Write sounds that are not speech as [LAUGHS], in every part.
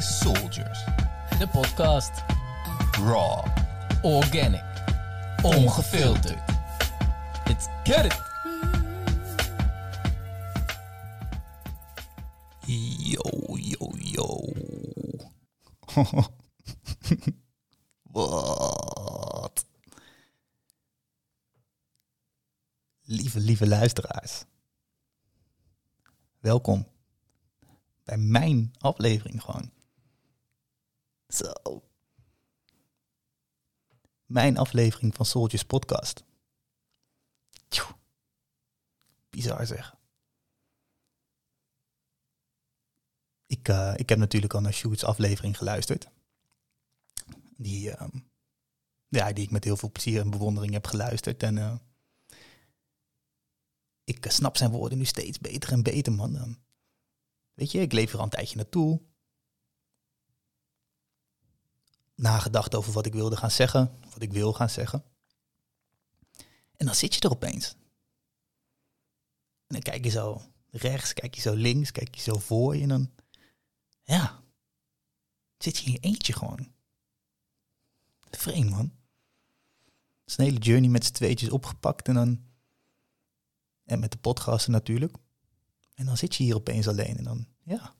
is Soldiers. De podcast. Raw. Organic. Ongefilterd. Let's get it. Yo, yo, yo. [LAUGHS] Wat? Lieve, lieve luisteraars. Welkom bij mijn aflevering gewoon. Zo. Mijn aflevering van Soldiers Podcast. Tjoe. Bizar zeg. Ik, eh, ik heb natuurlijk al naar Shoots aflevering geluisterd. Die, ehm, ja, die ik met heel veel plezier en bewondering heb geluisterd. En eh, ik eh, snap zijn woorden nu steeds beter en beter, man. Weet je, ik leef er al een tijdje naartoe. Nagedacht over wat ik wilde gaan zeggen, wat ik wil gaan zeggen. En dan zit je er opeens. En dan kijk je zo rechts, kijk je zo links, kijk je zo voor je en dan... Ja, zit je in je eentje gewoon. Vreemd, man. Een hele journey met z'n tweetjes opgepakt en dan... En met de podcasten natuurlijk. En dan zit je hier opeens alleen en dan, ja...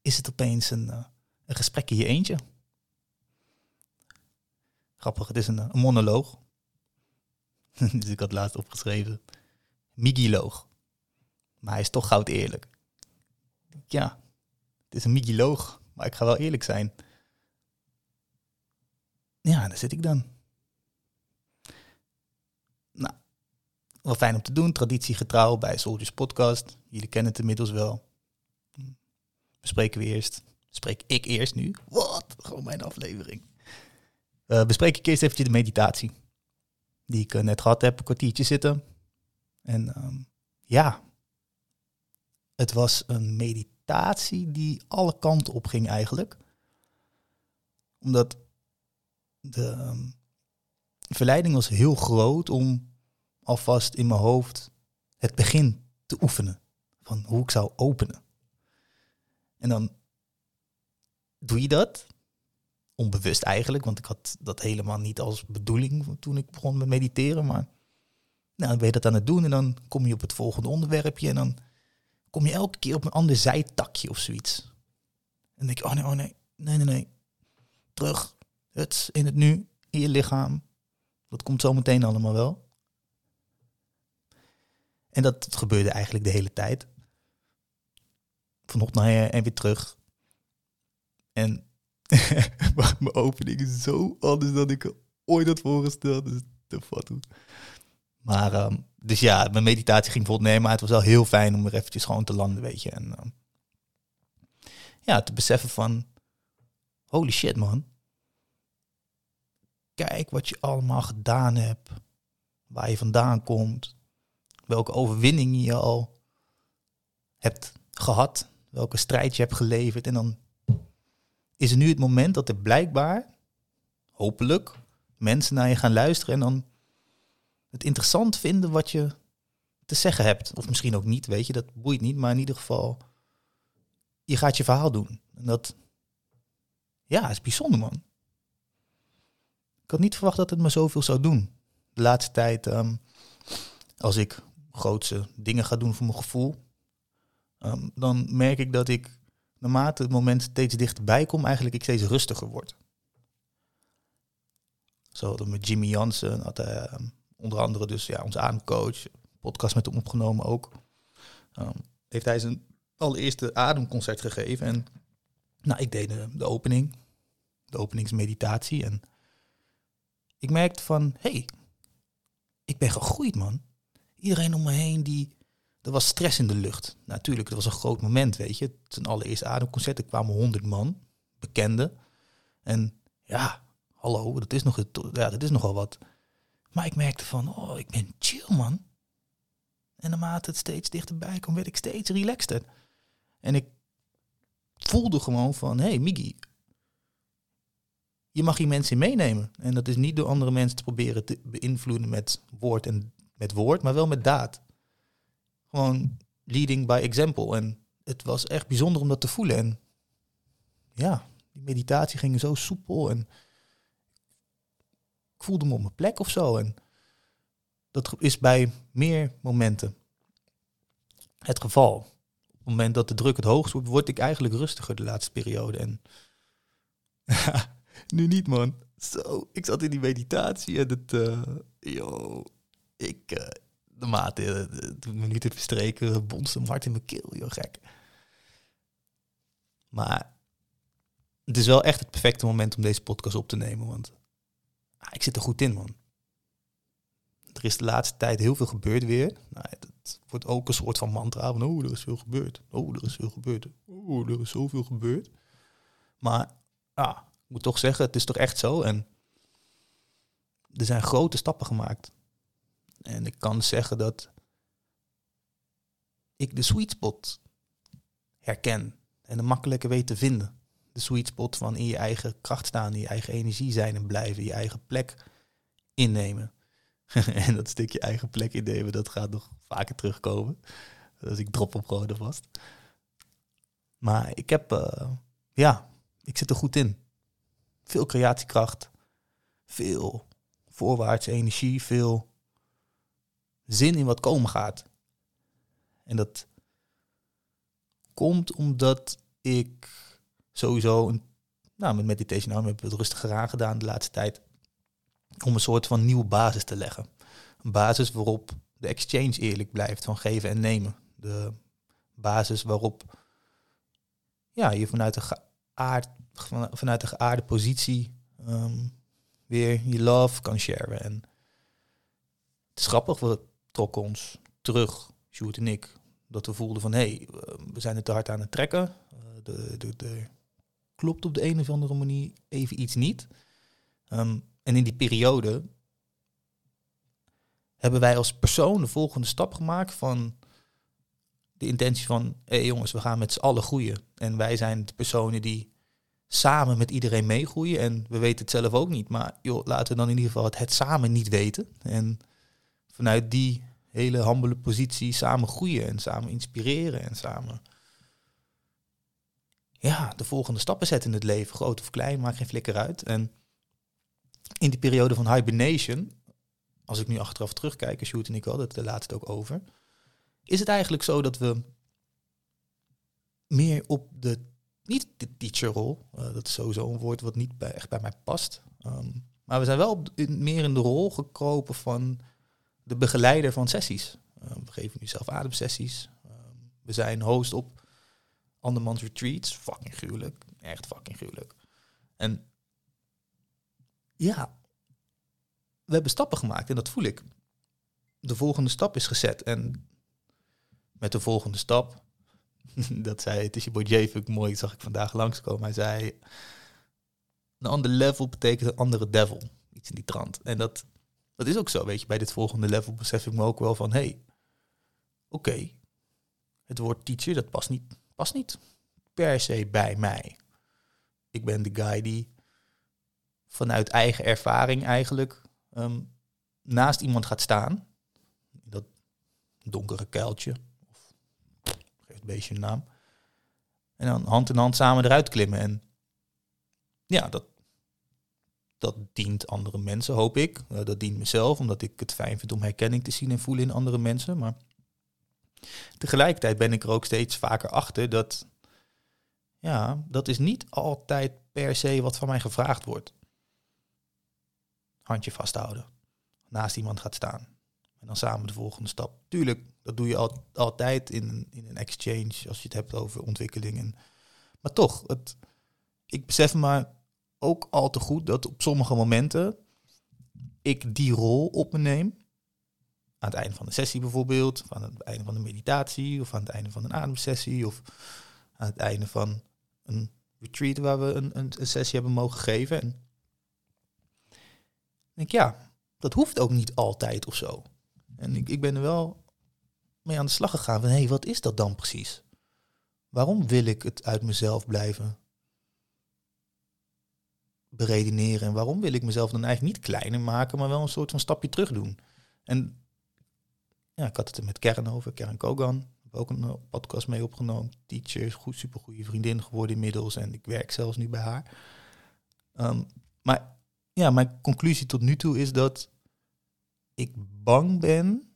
Is het opeens een, uh, een gesprek in je eentje. Grappig, het is een, monoloog. [LAUGHS] dus ik had laatst opgeschreven. Migiloog. Maar hij is toch goud eerlijk. Ja, het is een migiloog, maar ik ga wel eerlijk zijn. Ja, daar zit ik dan. Nou, wel fijn om te doen. Traditiegetrouw bij Soldiers Podcast. Jullie kennen het inmiddels wel. Bespreken we eerst. Spreek ik eerst nu? Wat? Gewoon mijn aflevering. Uh, bespreek ik eerst eventjes de meditatie. Die ik uh, net gehad heb. Een kwartiertje zitten. En um, ja, het was een meditatie die alle kanten op ging eigenlijk. Omdat de um, verleiding was heel groot om alvast in mijn hoofd het begin te oefenen. Van hoe ik zou openen. En dan doe je dat. Onbewust eigenlijk, want ik had dat helemaal niet als bedoeling toen ik begon met mediteren. Maar nou, dan ben je dat aan het doen en dan kom je op het volgende onderwerpje en dan kom je elke keer op een ander zijtakje of zoiets. En denk je, oh nee, oh nee, nee, nee, nee. Terug, het in het nu, in je lichaam. Dat komt zo meteen allemaal wel. En dat gebeurde eigenlijk de hele tijd. Van op naar je en weer terug. En [LAUGHS] mijn opening is zo anders dan ik ooit had voorgesteld. Dus te fatu. Maar, um, dus ja, mijn meditatie ging bijvoorbeeld nemen, maar het was wel heel fijn om er eventjes gewoon te landen, weet je. En um, ja, te beseffen van, holy shit man. Kijk wat je allemaal gedaan hebt, waar je vandaan komt, welke overwinningen je al hebt gehad, welke strijd je hebt geleverd. En dan is nu het moment dat er blijkbaar, hopelijk, mensen naar je gaan luisteren en dan het interessant vinden wat je te zeggen hebt. Of misschien ook niet, weet je, dat boeit niet. Maar in ieder geval, je gaat je verhaal doen. En dat, ja, is bijzonder, man. Ik had niet verwacht dat het me zoveel zou doen. De laatste tijd, um, als ik grootse dingen ga doen voor mijn gevoel, um, dan merk ik dat ik, naarmate het moment steeds dichterbij kom, eigenlijk ik steeds rustiger word. Zo, dat met Jimmy Jansen had hij... Um, onder andere dus ja, onze ademcoach, podcast met hem opgenomen ook. Um, heeft hij zijn allereerste ademconcert gegeven. En nou, ik deed de, de opening, de openingsmeditatie. En ik merkte van, hey, ik ben gegroeid, man. Iedereen om me heen, die, er was stress in de lucht. Natuurlijk, het was een groot moment, weet je. Zijn allereerste ademconcert, er kwamen honderd man, bekenden. En ja, hallo, dat is, nog, ja, dat is nogal wat. Maar ik merkte van, oh, ik ben chill, man. En naarmate het steeds dichterbij kwam, werd ik steeds relaxter. En ik voelde gewoon van, hé, hey, Miggy, je mag hier mensen in meenemen. En dat is niet door andere mensen te proberen te beïnvloeden met woord en met woord, maar wel met daad. Gewoon leading by example. En het was echt bijzonder om dat te voelen. En ja, die meditatie ging zo soepel en ik voelde me op mijn plek of zo. En dat is bij meer momenten het geval. Op het moment dat de druk het hoogst wordt, word ik eigenlijk rustiger de laatste periode. En [LAUGHS] nu niet, man. Zo, ik zat in die meditatie en het, uh, yo, ik, uh, de maat, uh, de minuten verstreken, hard in mijn keel, joh, gek. Maar het is wel echt het perfecte moment om deze podcast op te nemen, want ah, ik zit er goed in, man. Er is de laatste tijd heel veel gebeurd weer. Nou, het wordt ook een soort van mantra van, oh, er is veel gebeurd. Oh, er is veel gebeurd. Oh, er is zoveel gebeurd. Maar ja, ik moet toch zeggen, het is toch echt zo. En er zijn grote stappen gemaakt. En ik kan zeggen dat ik de sweet spot herken en de makkelijke weet te vinden. De sweet spot van in je eigen kracht staan, in je eigen energie zijn en blijven, je eigen plek innemen. [LAUGHS] en dat stukje eigen plek innemen, dat gaat nog vaker terugkomen. Dus ik drop op rode vast. Maar ik heb, uh, ja, ik zit er goed in. Veel creatiekracht, veel voorwaartse energie, veel zin in wat komen gaat. En dat komt omdat ik sowieso, een, nou met Meditation Arm heb ik het rustiger aangedaan de laatste tijd, om een soort van nieuwe basis te leggen. Een basis waarop de exchange eerlijk blijft van geven en nemen. De basis waarop ja, je vanuit de, geaard, vanuit de geaarde positie um, weer je love kan sharen. En het is grappig, we trokken ons terug, Sjoerd en ik, dat we voelden van hé, hey, we zijn het te hard aan het trekken. De, de, de, klopt op de een of andere manier even iets niet. Um, en in die periode hebben wij als persoon de volgende stap gemaakt van de intentie van, hé hey jongens, we gaan met z'n allen groeien. En wij zijn de personen die samen met iedereen meegroeien. En we weten het zelf ook niet, maar joh, laten we dan in ieder geval het, het samen niet weten. En vanuit die hele hambele positie samen groeien en samen inspireren en samen ja, de volgende stappen zetten in het leven, groot of klein, maakt geen flikker uit. En in die periode van hibernation, als ik nu achteraf terugkijk, en Shoot en ik wel, dat de laatste ook over, is het eigenlijk zo dat we meer op de, niet de teacherrol, uh, dat is sowieso een woord wat niet echt bij mij past, um, maar we zijn wel meer in de rol gekropen van de begeleider van sessies. Um, we geven nu zelf ademsessies. Um, we zijn host op andermans retreats. Fucking gruwelijk. Echt fucking gruwelijk. En ja, we hebben stappen gemaakt en dat voel ik. De volgende stap is gezet. En met de volgende stap, [LAUGHS] dat zei, het is je boy J-Funk mooi, zag ik vandaag langskomen. Hij zei, een ander level betekent een andere devil. Iets in die trant. En dat, dat is ook zo, weet je. Bij dit volgende level besef ik me ook wel van, hé, hey, oké, het woord teacher, dat past niet, past niet per se bij mij. Ik ben de guy die vanuit eigen ervaring eigenlijk ehm, naast iemand gaat staan. Dat donkere kuiltje. Of geef het beestje een naam. En dan hand in hand samen eruit klimmen. En ja, dat, dat dient andere mensen, hoop ik. Uh, dat dient mezelf, omdat ik het fijn vind om herkenning te zien en voelen in andere mensen. Maar tegelijkertijd ben ik er ook steeds vaker achter dat ja, dat is niet altijd per se wat van mij gevraagd wordt handje vasthouden. Naast iemand gaat staan. En dan samen de volgende stap. Tuurlijk, dat doe je al, altijd in, in een exchange als je het hebt over ontwikkelingen. Maar toch, het, ik besef me ook al te goed dat op sommige momenten ik die rol op me neem. Aan het einde van de sessie bijvoorbeeld, aan het einde van de meditatie, of aan het einde van een ademsessie, of aan het einde van een retreat waar we een, een, sessie hebben mogen geven. En denk ja, dat hoeft ook niet altijd of zo. En ik, ik ben er wel mee aan de slag gegaan van, hé, hey, wat is dat dan precies? Waarom wil ik het uit mezelf blijven beredeneren? En waarom wil ik mezelf dan eigenlijk niet kleiner maken, maar wel een soort van stapje terug doen? En ja, ik had het er met Kern over, Kern Kogan. Heb ook een eh, podcast mee opgenomen. Teacher, goed, supergoeie vriendin geworden inmiddels. En ik werk zelfs nu bij haar. Ehm, maar ja, mijn conclusie tot nu toe is dat ik bang ben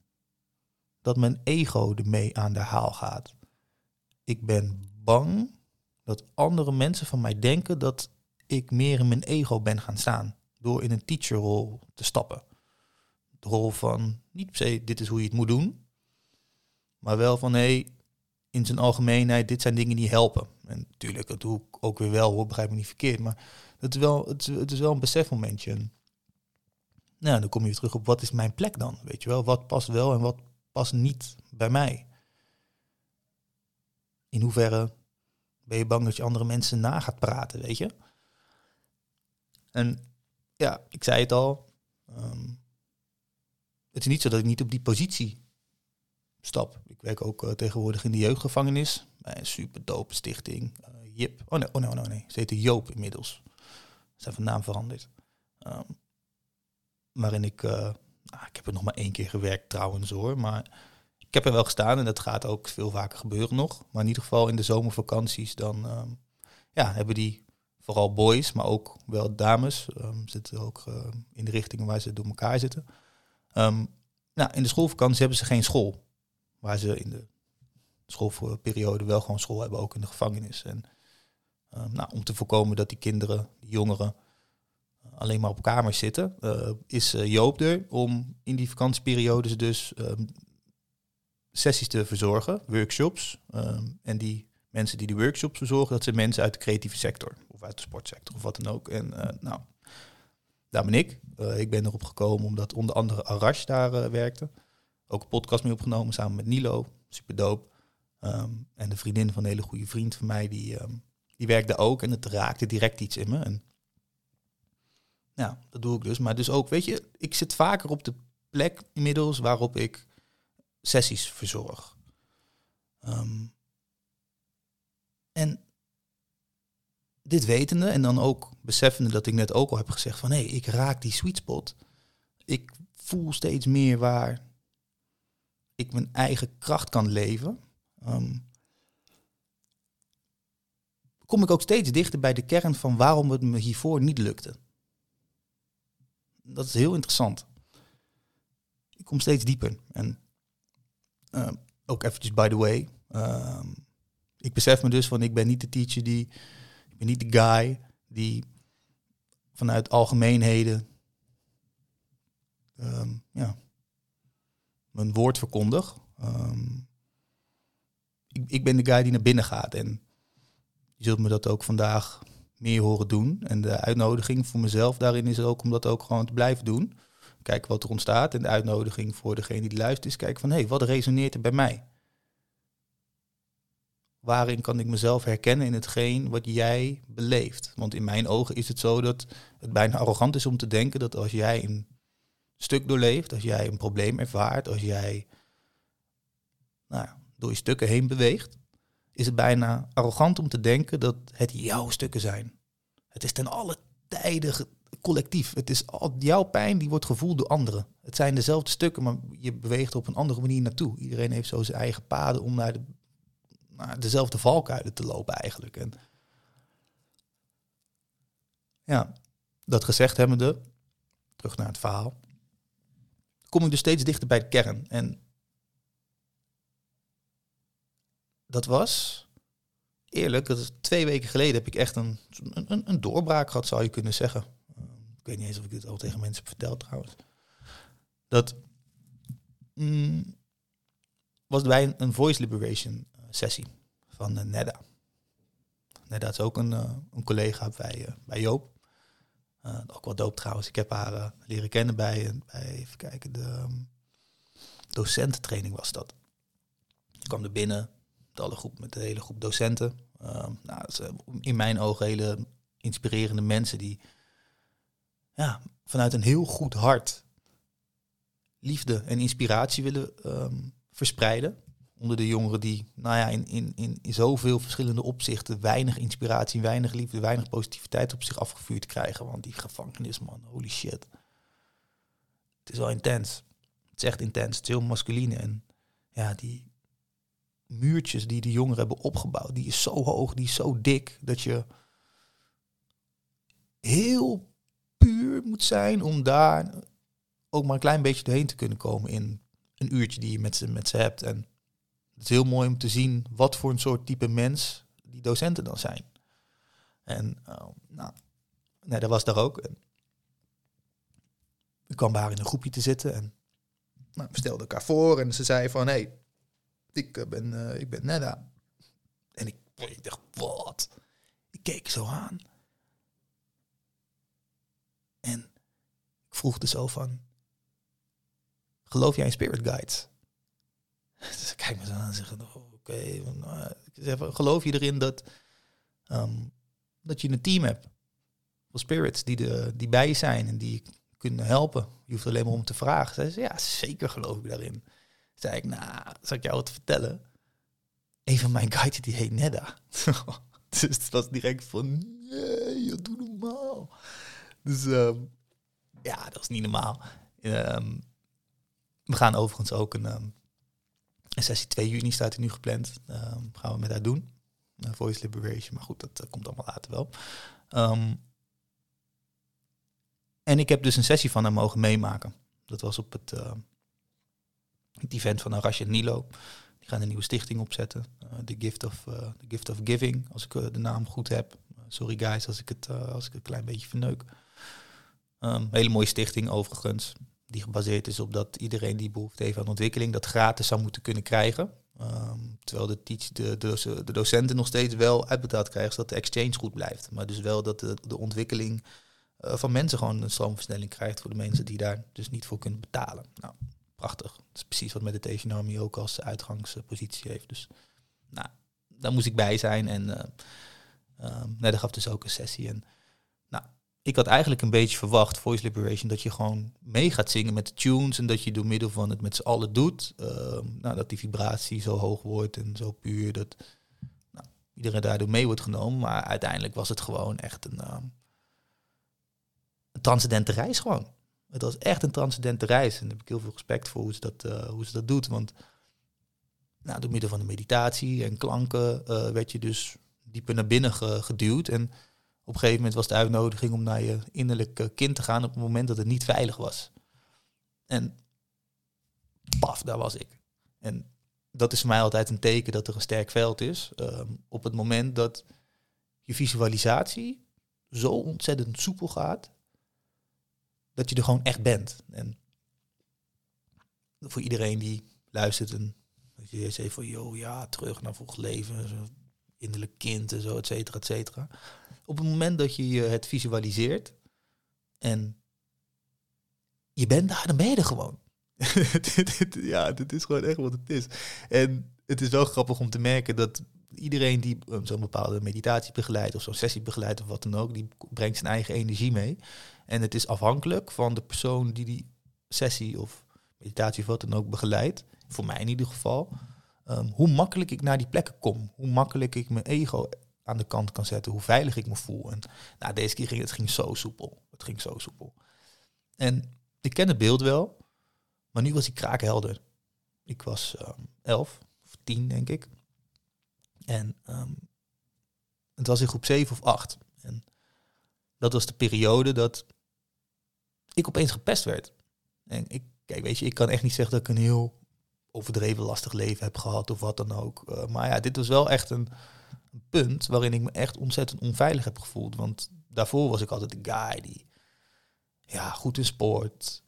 dat mijn ego ermee aan de haal gaat. Ik ben bang dat andere mensen van mij denken dat ik meer in mijn ego ben gaan staan. Door in een teacherrol te stappen. De rol van niet per se dit is hoe je het moet doen. Maar wel van hé, hey, in zijn algemeenheid, dit zijn dingen die helpen. En natuurlijk, dat doe ik ook weer wel hoor, begrijp me niet verkeerd. Maar het is wel, het, is wel een besefmomentje. En, nou, dan kom je weer terug op wat is mijn plek dan? Weet je wel, wat past wel en wat past niet bij mij? In hoeverre ben je bang dat je andere mensen na gaat praten, weet je? En ja, ik zei het al. ehm, het is niet zo dat ik niet op die positie stap. Ik werk ook eh, tegenwoordig in de jeugdgevangenis. Bij een super dope stichting. eh, Jip. Oh nee, oh nee, oh nee, nee. Ze heette Joop inmiddels. Ze zijn van naam veranderd. Ehm, waarin ik... eh, nou, ik heb er nog maar één keer gewerkt trouwens hoor. Maar ik heb er wel gestaan en dat gaat ook veel vaker gebeuren nog. Maar in ieder geval in de zomervakanties dan... ehm, ja, hebben die vooral boys, maar ook wel dames. ehm, zitten ook eh, in de richtingen waar ze door elkaar zitten. Ehm, nou, in de schoolvakantie hebben ze geen school. Waar ze in de schoolperiode wel gewoon school hebben, ook in de gevangenis. En ehm, nou, om te voorkomen dat die kinderen, die jongeren, eh, alleen maar op kamers zitten, eh, is eh, Joop er om in die vakantieperiodes dus ehm, sessies te verzorgen, workshops. Ehm, en die mensen die die workshops verzorgen, dat zijn mensen uit de creatieve sector of uit de sportsector of wat dan ook. En eh, nou, daar ben ik. Eh, ik ben erop gekomen omdat onder andere Arash daar eh, werkte. Ook een podcast mee opgenomen samen met Nilo. Super dope. Ehm, en de vriendin van een hele goede vriend van mij, die, ehm, die werkte ook. En het raakte direct iets in me. En ja, dat doe ik dus. Maar dus ook, weet je, ik zit vaker op de plek inmiddels waarop ik sessies verzorg. Ehm, en dit wetende en dan ook beseffende dat ik net ook al heb gezegd van hé, ik raak die sweet spot. Ik voel steeds meer waar ik mijn eigen kracht kan leven. Ehm, kom ik ook steeds dichter bij de kern van waarom het me hiervoor niet lukte. Dat is heel interessant. Ik kom steeds dieper. En ehm, ook eventjes by the way. ehm, ik besef me dus van ik ben niet de teacher die ben niet de guy die vanuit algemeenheden ehm, ja, mijn woord verkondig. Ehm, ik, ik ben de guy die naar binnen gaat. En je zult me dat ook vandaag meer horen doen. En de uitnodiging voor mezelf daarin is ook om dat ook gewoon te blijven doen. Kijken wat er ontstaat. En de uitnodiging voor degene die luistert is kijken van... hé, hey, wat resoneert er bij mij? Waarin kan ik mezelf herkennen in hetgeen wat jij beleeft? Want in mijn ogen is het zo dat het bijna arrogant is om te denken dat als jij een stuk doorleeft, als jij een probleem ervaart, als jij nou, door je stukken heen beweegt, is het bijna arrogant om te denken dat het jouw stukken zijn. Het is ten alle tijden ge- collectief. Het is al, jouw pijn die wordt gevoeld door anderen. Het zijn dezelfde stukken, maar je beweegt op een andere manier naartoe. Iedereen heeft zo zijn eigen paden om naar de dezelfde valkuilen te lopen eigenlijk. En ja, dat gezegd hebbende, terug naar het verhaal, kom ik dus steeds dichter bij de kern. En dat was, eerlijk, dat is twee weken geleden heb ik echt een, een, een doorbraak gehad, zou je kunnen zeggen. Ik weet niet eens of ik dit al tegen mensen heb verteld trouwens. Dat mm, was bij een voice liberation sessie van uh, Nedda. Nedda is ook een, uh, een collega bij, uh, bij Joop. ook wel doop trouwens. Ik heb haar leren kennen bij, bij, even kijken, de um, docententraining was dat. Ik kwam er binnen met, alle groep, met de hele groep docenten. nou, dat is, in mijn ogen hele inspirerende mensen die ja, vanuit een heel goed hart liefde en inspiratie willen um, verspreiden onder de jongeren die, nou ja, in, in, in, in zoveel verschillende opzichten weinig inspiratie, weinig liefde, weinig positiviteit op zich afgevuurd krijgen. Want die gevangenis, man, holy shit. Het is wel intens. Het is echt intens. Het is heel masculine. En ja, die, muurtjes die de jongeren hebben opgebouwd, die is zo hoog, die is zo dik, dat je heel puur moet zijn om daar ook maar een klein beetje doorheen te kunnen komen in een uurtje die je met ze, met ze hebt. En het is heel mooi om te zien wat voor een soort type mens die docenten dan zijn. En uh, nou, nee, dat was daar ook. En ik kwam bij haar in een groepje te zitten en nou, we stelden elkaar voor en ze zei van, hé, hey, ik eh, ben, uh, ik ben Nedda. En ik, ik dacht, wat? Ik keek zo aan. En ik vroeg dus zo van, geloof jij in spirit guides? [LAUGHS] Dus kijk me zo aan en zeg, oh, oké, nou, geloof je erin dat, um, dat je een team hebt van spirits die, de, die bij je zijn en die kunnen helpen. Je hoeft alleen maar om te vragen. Zij zei, ja, zeker geloof ik daarin. Zei ik, nou, zal ik jou wat vertellen? Een van mijn guides die heet Nedda. [LAUGHS] dus het was direct van, nee, doe normaal. Dus um, ja, dat is niet normaal. Um, we gaan overigens ook een, een sessie 2 juni staat er nu gepland. gaan we met haar doen. Uh, Voice Liberation, maar goed, dat komt allemaal later wel. En ik heb dus een sessie van hem mogen meemaken. Dat was op het, het event van Arash en Nilo. Die gaan een nieuwe stichting opzetten. Uh, the, Gift of, uh, the Gift of Giving, als ik de naam goed heb. sorry guys als ik het, als ik het een klein beetje verneuk. Um, hele mooie stichting overigens. Die gebaseerd is op dat iedereen die behoefte heeft aan ontwikkeling... dat gratis zou moeten kunnen krijgen. Um, terwijl de, teach, de, de, de, docenten nog steeds wel uitbetaald krijgen... zodat de exchange goed blijft. Maar dus wel dat de, de ontwikkeling uh, van mensen gewoon een stroomversnelling krijgt voor de mensen die daar dus niet voor kunnen betalen. Nou, prachtig. Dat is precies wat Meditation Army ook als uitgangspositie heeft. Dus nou, daar moest ik bij zijn en uh, uh, nee, gaf dus ook een sessie. En ik had eigenlijk een beetje verwacht, Voice Liberation, dat je gewoon mee gaat zingen met de tunes en dat je door middel van het met z'n allen doet. Uh, nou, dat die vibratie zo hoog wordt en zo puur dat nou, iedereen daardoor mee wordt genomen. Maar uiteindelijk was het gewoon echt een een transcendente reis gewoon. Het was echt een transcendente reis. En daar heb ik heel veel respect voor hoe ze dat, uh, hoe ze dat doet. Want nou, door middel van de meditatie en klanken uh, werd je dus dieper naar binnen geduwd. En op een gegeven moment was de uitnodiging om naar je innerlijke kind te gaan op het moment dat het niet veilig was. En paf, daar was ik. En dat is voor mij altijd een teken dat er een sterk veld is. Um, op het moment dat je visualisatie zo ontzettend soepel gaat, dat je er gewoon echt bent. En voor iedereen die luistert en dat je zegt van, joh, ja, terug naar vorig leven, innerlijk kind en zo, et cetera, et cetera. Op het moment dat je het visualiseert en je bent daar, dan ben je gewoon. [LAUGHS] ja, dit is gewoon echt wat het is. En het is wel grappig om te merken dat iedereen die zo'n bepaalde meditatie begeleidt of zo'n sessie begeleidt of wat dan ook, die brengt zijn eigen energie mee. En het is afhankelijk van de persoon die die sessie of meditatie of wat dan ook begeleidt, voor mij in ieder geval, um, hoe makkelijk ik naar die plekken kom. Hoe makkelijk ik mijn ego aan de kant kan zetten, hoe veilig ik me voel. En nou, deze keer ging het ging zo soepel. Het ging zo soepel. En ik ken het beeld wel, maar nu was ik kraakhelder. Ik was um, elf of tien, denk ik. En um, het was in groep 7 of 8. En dat was de periode dat ik opeens gepest werd. En ik, kijk, weet je, ik kan echt niet zeggen dat ik een heel overdreven lastig leven heb gehad of wat dan ook. Uh, maar ja, dit was wel echt een, een, punt waarin ik me echt ontzettend onveilig heb gevoeld. Want daarvoor was ik altijd de guy die, ja, goed in sport,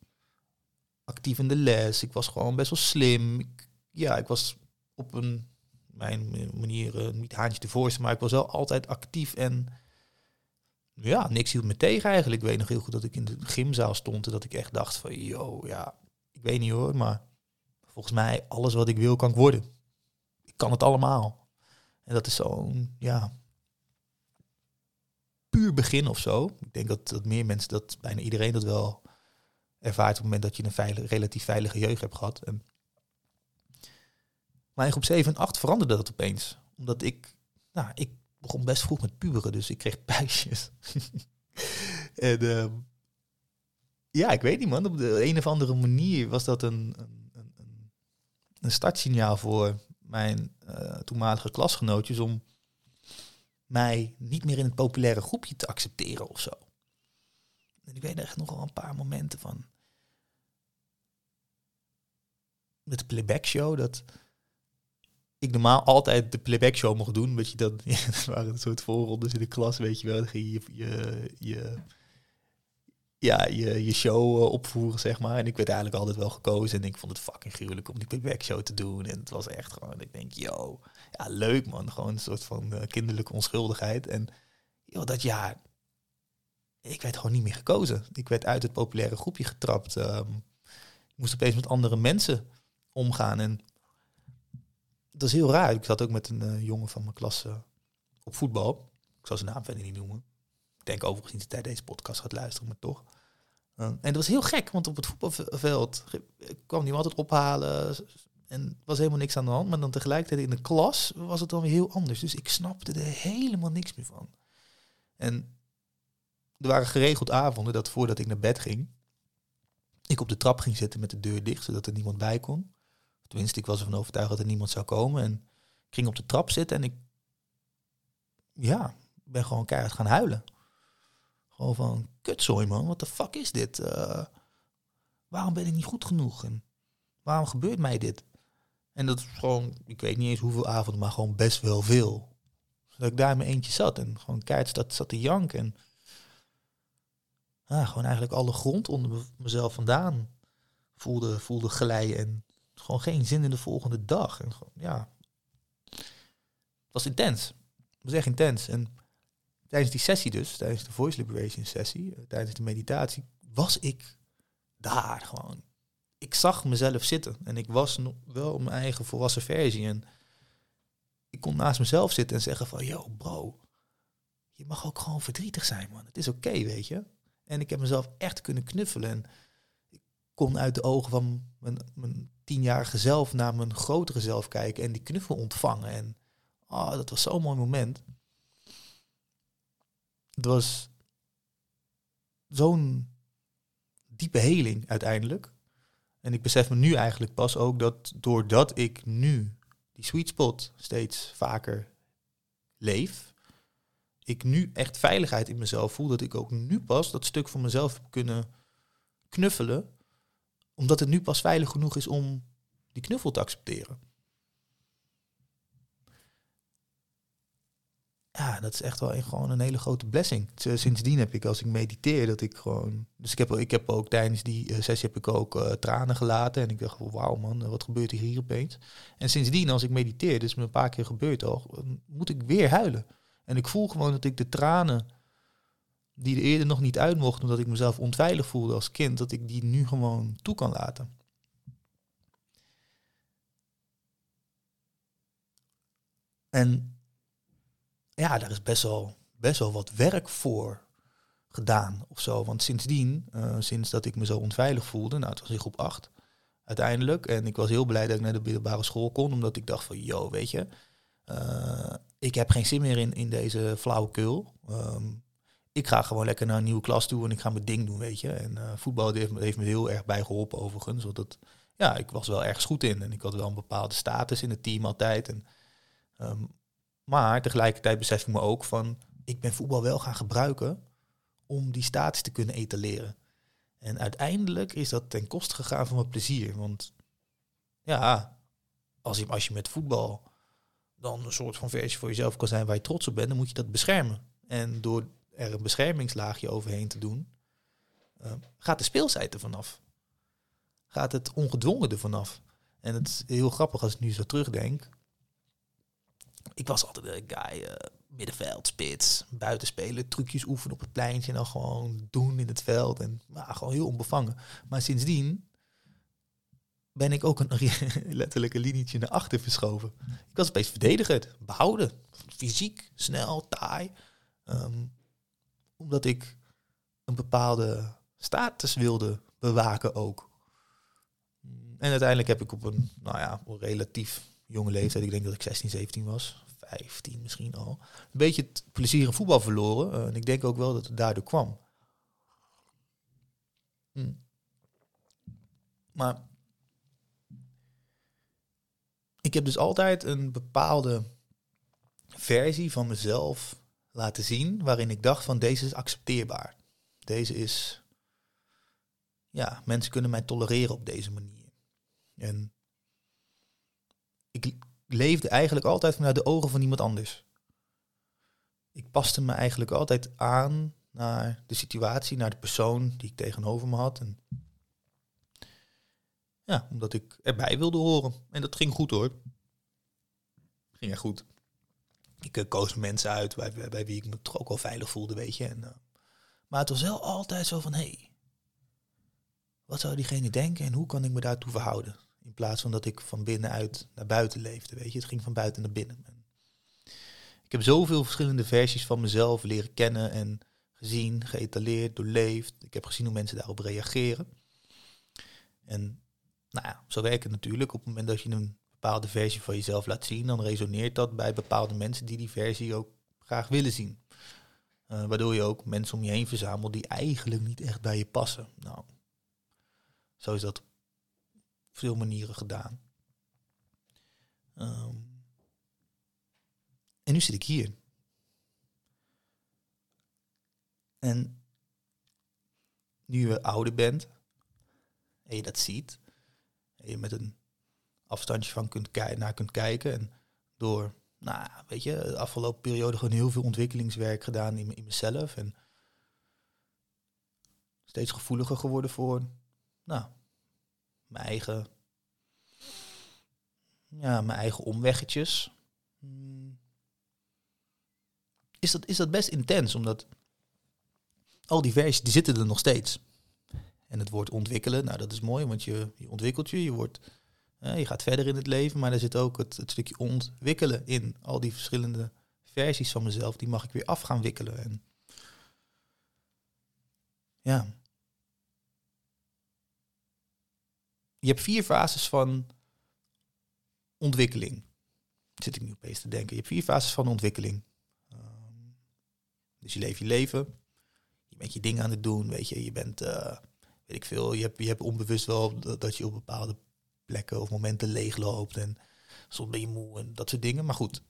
actief in de les. Ik was gewoon best wel slim. Ja, ik was op een, mijn manier, uh, niet haantje voorste, maar ik was wel altijd actief en ja, niks hield me tegen eigenlijk. Ik weet nog heel goed dat ik in de gymzaal stond en dat ik echt dacht van, yo, ja, ik weet niet hoor, maar volgens mij alles wat ik wil kan ik worden. Ik kan het allemaal. En dat is zo'n, ja, puur begin of zo. Ik denk dat, dat meer mensen, dat bijna iedereen dat wel ervaart op het moment dat je een veilig, relatief veilige jeugd hebt gehad. En maar in groep 7 en 8 veranderde dat opeens. Omdat ik, nou, ik begon best vroeg met puberen, dus ik kreeg [LAUGHS] puistjes. [LAUGHS] en uh, ja, ik weet niet man, op de een of andere manier was dat een, een, een, een startsignaal voor mijn eh, toenmalige klasgenootjes om mij niet meer in het populaire groepje te accepteren of zo. En ik weet echt nog wel een paar momenten van. Met de playback show, dat ik normaal altijd de playback show mocht doen. Weet je, dat, [LAUGHS] dat waren een soort voorrondes in de klas, weet je wel. Dan ging je je, je, ja, je, je show eh, opvoeren, zeg maar. En ik werd eigenlijk altijd wel gekozen. En ik vond het fucking gruwelijk om die playback show te doen. En het was echt gewoon, ik denk, yo, ja, leuk man. Gewoon een soort van eh, kinderlijke onschuldigheid. En dat jaar, ik werd gewoon niet meer gekozen. Ik werd uit het populaire groepje getrapt. Ehm, ik moest opeens met andere mensen omgaan. En dat is heel raar. Ik zat ook met een eh, jongen van mijn klas op voetbal. Ik zal zijn naam verder niet noemen. Ik denk overigens niet dat hij deze podcast gaat luisteren, maar toch. Uh, en dat was heel gek, want op het voetbalveld kwam hij altijd ophalen. En was helemaal niks aan de hand. Maar dan tegelijkertijd in de klas was het dan weer heel anders. Dus ik snapte er helemaal niks meer van. En er waren geregeld avonden dat voordat ik naar bed ging, ik op de trap ging zitten met de deur dicht, zodat er niemand bij kon. Tenminste, ik was ervan overtuigd dat er niemand zou komen. En ik ging op de trap zitten en ik ja, ben gewoon keihard gaan huilen. Gewoon van, kutzooi man, wat de fuck is dit? Uh, waarom ben ik niet goed genoeg? En waarom gebeurt mij dit? En dat is gewoon, ik weet niet eens hoeveel avonden, maar gewoon best wel veel. Dat ik daar in mijn eentje zat en gewoon keihard zat, zat te janken. En ah, gewoon eigenlijk alle grond onder mezelf vandaan voelde, voelde glijden. En gewoon geen zin in de volgende dag. En gewoon, ja, het was intens. Het was echt intens. En tijdens die sessie dus, tijdens de voice liberation sessie, eh, tijdens de meditatie, was ik daar gewoon. Ik zag mezelf zitten en ik was wel mijn eigen volwassen versie. En ik kon naast mezelf zitten en zeggen van, yo bro, je mag ook gewoon verdrietig zijn man. Het is oké, weet je. En ik heb mezelf echt kunnen knuffelen. En ik kon uit de ogen van mijn, mijn tienjarige zelf naar mijn grotere zelf kijken en die knuffel ontvangen. En oh, dat was zo'n mooi moment. Het was zo'n diepe heling uiteindelijk. En ik besef me nu eigenlijk pas ook dat doordat ik nu die sweet spot steeds vaker leef, ik nu echt veiligheid in mezelf voel, dat ik ook nu pas dat stuk van mezelf heb kunnen knuffelen, omdat het nu pas veilig genoeg is om die knuffel te accepteren. Ja, dat is echt wel een, gewoon een hele grote blessing. Sindsdien heb ik, als ik mediteer, dat ik gewoon... Dus ik heb, ik heb ook tijdens die uh, sessie heb ik ook uh, tranen gelaten. En ik dacht, wauw man, wat gebeurt hier opeens? En sindsdien, als ik mediteer, dus me een paar keer gebeurd al, moet ik weer huilen. En ik voel gewoon dat ik de tranen die er eerder nog niet uit mochten, omdat ik mezelf onveilig voelde als kind, dat ik die nu gewoon toe kan laten. En ja, daar is best wel, best wel wat werk voor gedaan of zo. Want sindsdien, uh, sinds dat ik me zo onveilig voelde, nou het was in groep 8 uiteindelijk. En ik was heel blij dat ik naar de middelbare school kon, omdat ik dacht van, yo, weet je, uh, ik heb geen zin meer in, in deze flauwekul. Um, ik ga gewoon lekker naar een nieuwe klas toe en ik ga mijn ding doen, weet je. En uh, voetbal heeft, heeft, me heel erg bij geholpen overigens. Want ja, ik was wel ergens goed in en ik had wel een bepaalde status in het team altijd. En, um, maar tegelijkertijd besef ik me ook van, ik ben voetbal wel gaan gebruiken om die status te kunnen etaleren. En uiteindelijk is dat ten koste gegaan van mijn plezier. Want ja, als je, als je met voetbal dan een soort van versie voor jezelf kan zijn waar je trots op bent, dan moet je dat beschermen. En door er een beschermingslaagje overheen te doen, uh, gaat de speelsheid er vanaf. Gaat het ongedwongen er vanaf. En het is heel grappig als ik nu zo terugdenk. Ik was altijd een guy, uh, middenveld, spits, buitenspelen, trucjes oefenen op het pleintje en dan gewoon doen in het veld. En maar, gewoon heel onbevangen. Maar sindsdien ben ik ook een [LAUGHS] letterlijke linietje naar achter verschoven. Ik was opeens verdediger, behouden, fysiek, snel, taai. Um, omdat ik een bepaalde status wilde bewaken ook. En uiteindelijk heb ik op een, nou ja, relatief jonge leeftijd, ik denk dat ik 16, 17 was, 15 misschien al, een beetje het plezier in voetbal verloren. Uh, en ik denk ook wel dat het daardoor kwam. Hm. Maar ik heb dus altijd een bepaalde versie van mezelf laten zien waarin ik dacht van deze is accepteerbaar. Deze is, ja, mensen kunnen mij tolereren op deze manier. En ik leefde eigenlijk altijd vanuit de ogen van iemand anders. Ik paste me eigenlijk altijd aan naar de situatie, naar de persoon die ik tegenover me had. En ja, omdat ik erbij wilde horen. En dat ging goed hoor. Ging echt goed. Ik uh, koos mensen uit bij, wie ik me toch ook wel veilig voelde, weet je. En, uh, maar het was wel altijd zo van, hé, hey, wat zou diegene denken en hoe kan ik me daartoe verhouden? In plaats van dat ik van binnenuit naar buiten leefde, weet je. Het ging van buiten naar binnen. En ik heb zoveel verschillende versies van mezelf leren kennen en gezien, geëtaleerd, doorleefd. Ik heb gezien hoe mensen daarop reageren. En nou ja, zo werkt het natuurlijk. Op het moment dat je een bepaalde versie van jezelf laat zien, dan resoneert dat bij bepaalde mensen die die versie ook graag willen zien. Uh, waardoor je ook mensen om je heen verzamelt die eigenlijk niet echt bij je passen. Nou, zo is dat veel manieren gedaan. Um, en nu zit ik hier. En nu je ouder bent en je dat ziet, en je met een afstandje van kunt naar kunt kijken en door, nou, weet je, de afgelopen periode gewoon heel veel ontwikkelingswerk gedaan in, in mezelf en steeds gevoeliger geworden voor, nou, mijn eigen, ja, mijn eigen omweggetjes. Hmm. Is dat, is dat best intens, omdat al die versies, die zitten er nog steeds. En het woord ontwikkelen, nou dat is mooi, want je, ontwikkelt je, je, wordt, je gaat verder in het leven, maar er zit ook het, het, stukje ontwikkelen in. Al die verschillende versies van mezelf, die mag ik weer af gaan wikkelen. En ja. Je hebt vier fases van ontwikkeling. Zit ik nu opeens te denken. Je hebt vier fases van ontwikkeling. Um, dus je leeft je leven, bent je dingen aan het doen, weet je. Je bent, uh, weet ik veel, je hebt, je hebt onbewust wel dat je op bepaalde plekken of momenten leegloopt en soms ben je moe en dat soort dingen. Maar goed,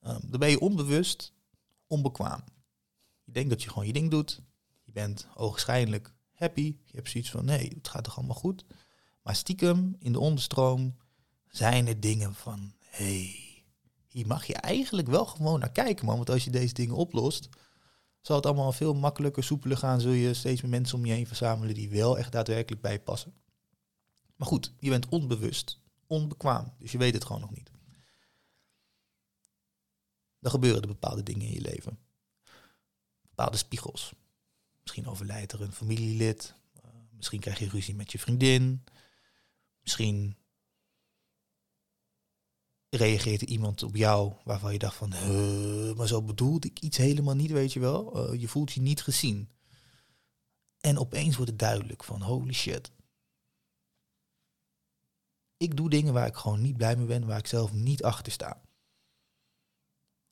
um, dan ben je onbewust onbekwaam. Je denkt dat je gewoon je ding doet. Je bent ogenschijnlijk happy. Je hebt zoiets van, nee, het gaat toch allemaal goed. Maar stiekem, in de onderstroom, zijn er dingen van, hey, hier mag je eigenlijk wel gewoon naar kijken, man. Want als je deze dingen oplost, zal het allemaal veel makkelijker, soepeler gaan. Zul je steeds meer mensen om je heen verzamelen die wel echt daadwerkelijk bij passen. Maar goed, je bent onbewust, onbekwaam. Dus je weet het gewoon nog niet. Dan gebeuren er bepaalde dingen in je leven. Bepaalde spiegels. Misschien overlijdt er een familielid. Uh, misschien krijg je ruzie met je vriendin. Misschien reageert iemand op jou waarvan je dacht van, maar zo bedoelde ik iets helemaal niet, weet je wel. Uh, je voelt je niet gezien. En opeens wordt het duidelijk van, holy shit. Ik doe dingen waar ik gewoon niet blij mee ben, waar ik zelf niet achter sta.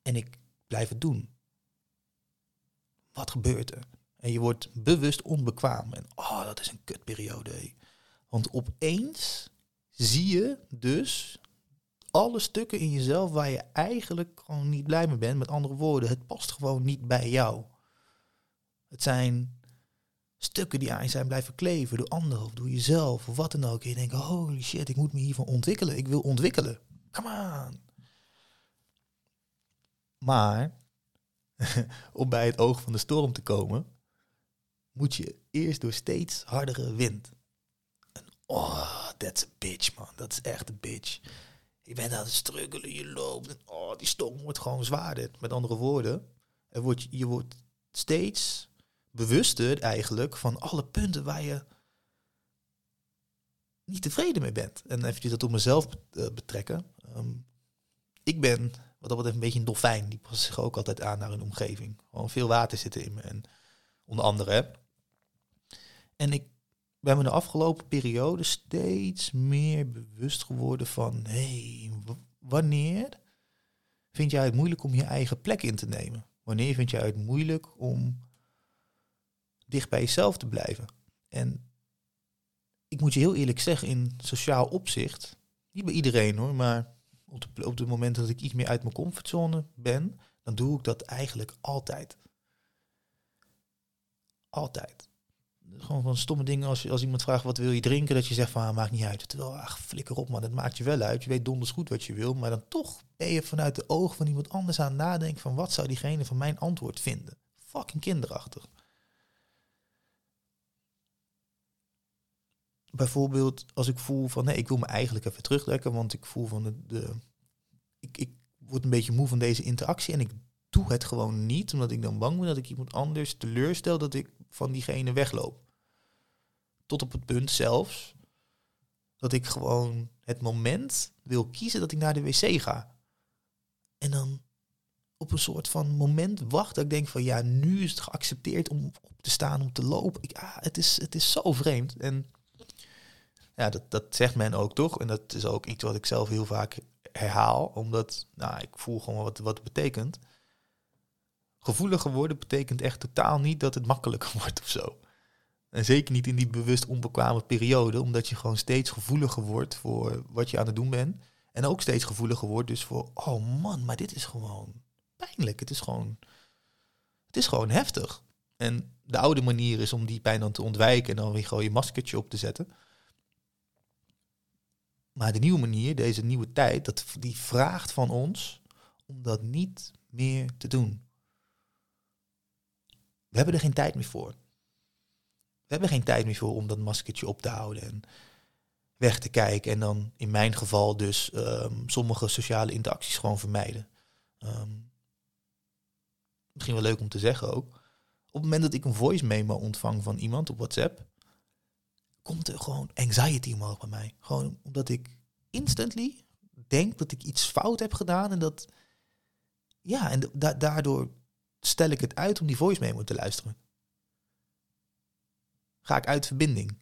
En ik blijf het doen. Wat gebeurt er? En je wordt bewust onbekwaam. En oh, dat is een kutperiode. Want opeens zie je dus alle stukken in jezelf waar je eigenlijk gewoon niet blij mee bent. Met andere woorden, het past gewoon niet bij jou. Het zijn stukken die aan je zijn blijven kleven door anderen of door jezelf of wat dan ook. En je denkt, holy shit, ik moet me hiervan ontwikkelen. Ik wil ontwikkelen. Come on. Maar [LAUGHS] om bij het oog van de storm te komen, moet je eerst door steeds hardere wind. Oh, that's a bitch, man. Dat is echt een bitch je bent aan het struggelen, je loopt. Oh, die stok wordt gewoon zwaarder. Met andere woorden, er wordt, je wordt steeds bewuster eigenlijk van alle punten waar je niet tevreden mee bent. En even dat op mezelf eh, betrekken. Ehm, ik ben wat dat betreft een beetje een dolfijn. Die past zich ook altijd aan naar een omgeving. Gewoon veel water zitten in me. En onder andere. En ik ben me de afgelopen periode steeds meer bewust geworden van, hey, wanneer vind jij het moeilijk om je eigen plek in te nemen? Wanneer vind jij het moeilijk om dicht bij jezelf te blijven? En ik moet je heel eerlijk zeggen, in sociaal opzicht, niet bij iedereen hoor, maar op op de momenten dat ik iets meer uit mijn comfortzone ben, dan doe ik dat eigenlijk altijd. Altijd. Gewoon van stomme dingen als, als iemand vraagt wat wil je drinken, dat je zegt van ah, maakt niet uit. Terwijl, ach, flikker op man, het maakt je wel uit. Je weet donders goed wat je wil, maar dan toch ben je vanuit de ogen van iemand anders aan nadenken van wat zou diegene van mijn antwoord vinden. Fucking kinderachtig. Bijvoorbeeld als ik voel van nee, ik wil me eigenlijk even terugtrekken, want ik voel van de, de ik, ik word een beetje moe van deze interactie en ik doe het gewoon niet, omdat ik dan bang ben dat ik iemand anders teleurstel, dat ik van diegene wegloop. Tot op het punt zelfs dat ik gewoon het moment wil kiezen dat ik naar de wc ga. En dan op een soort van moment wacht dat ik denk van ja, nu is het geaccepteerd om op te staan, om te lopen. Ik, ah, het, is, het is zo vreemd. En ja, dat, dat zegt men ook toch. En dat is ook iets wat ik zelf heel vaak herhaal, omdat nou, ik voel gewoon wat, wat het betekent. Gevoeliger worden betekent echt totaal niet dat het makkelijker [LAUGHS] wordt of zo. En zeker niet in die bewust onbekwame periode, omdat je gewoon steeds gevoeliger wordt voor wat je aan het doen bent. En ook steeds gevoeliger wordt dus voor, oh man, maar dit is gewoon pijnlijk. Het is gewoon, het is gewoon heftig. En de oude manier is om die pijn dan te ontwijken en dan weer gewoon je maskertje op te zetten. Maar de nieuwe manier, deze nieuwe tijd, dat, die vraagt van ons om dat niet meer te doen. We hebben er geen tijd meer voor. We hebben geen tijd meer voor om dat maskertje op te houden en weg te kijken. En dan in mijn geval dus um, sommige sociale interacties gewoon vermijden. Um, misschien wel leuk om te zeggen ook. Op het moment dat ik een voice memo ontvang van iemand op WhatsApp, komt er gewoon anxiety omhoog bij mij. Gewoon omdat ik instantly denk dat ik iets fout heb gedaan en dat ja, en da daardoor stel ik het uit om die voice memo te luisteren. Ga ik uit verbinding.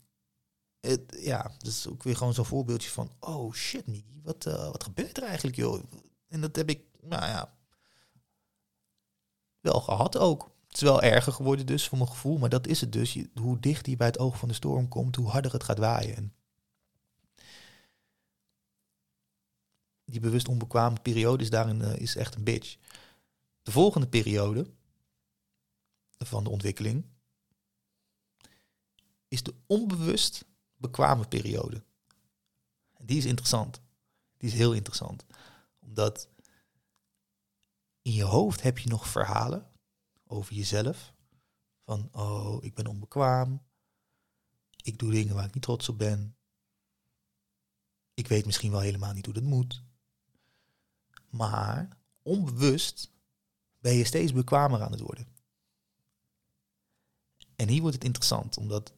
Het, ja, dat is ook weer gewoon zo'n voorbeeldje van, oh shit, Miki, wat, uh, wat gebeurt er eigenlijk, joh? En dat heb ik, nou ja, wel gehad ook. Het is wel erger geworden dus, voor mijn gevoel, maar dat is het dus. Je, hoe dicht hij bij het oog van de storm komt, hoe harder het gaat waaien. En die bewust onbekwame periode is daarin uh, is echt een bitch. De volgende periode van de ontwikkeling is de onbewust bekwame periode. Die is interessant. Die is heel interessant. Omdat in je hoofd heb je nog verhalen over jezelf. Van, oh, ik ben onbekwaam. Ik doe dingen waar ik niet trots op ben. Ik weet misschien wel helemaal niet hoe dat moet. Maar onbewust ben je steeds bekwamer aan het worden. En hier wordt het interessant, omdat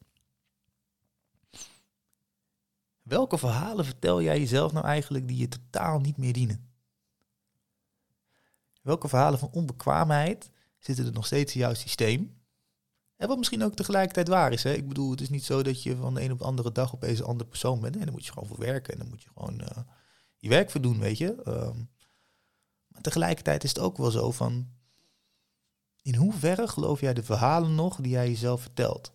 welke verhalen vertel jij jezelf nou eigenlijk die je totaal niet meer dienen? Welke verhalen van onbekwaamheid zitten er nog steeds in jouw systeem? En wat misschien ook tegelijkertijd waar is. Hè? Ik bedoel, het is niet zo dat je van de een op de andere dag opeens een andere persoon bent. En dan moet je gewoon voor werken en dan moet je gewoon uh, je werk verdoen, weet je. Um, maar tegelijkertijd is het ook wel zo van, in hoeverre geloof jij de verhalen nog die jij jezelf vertelt?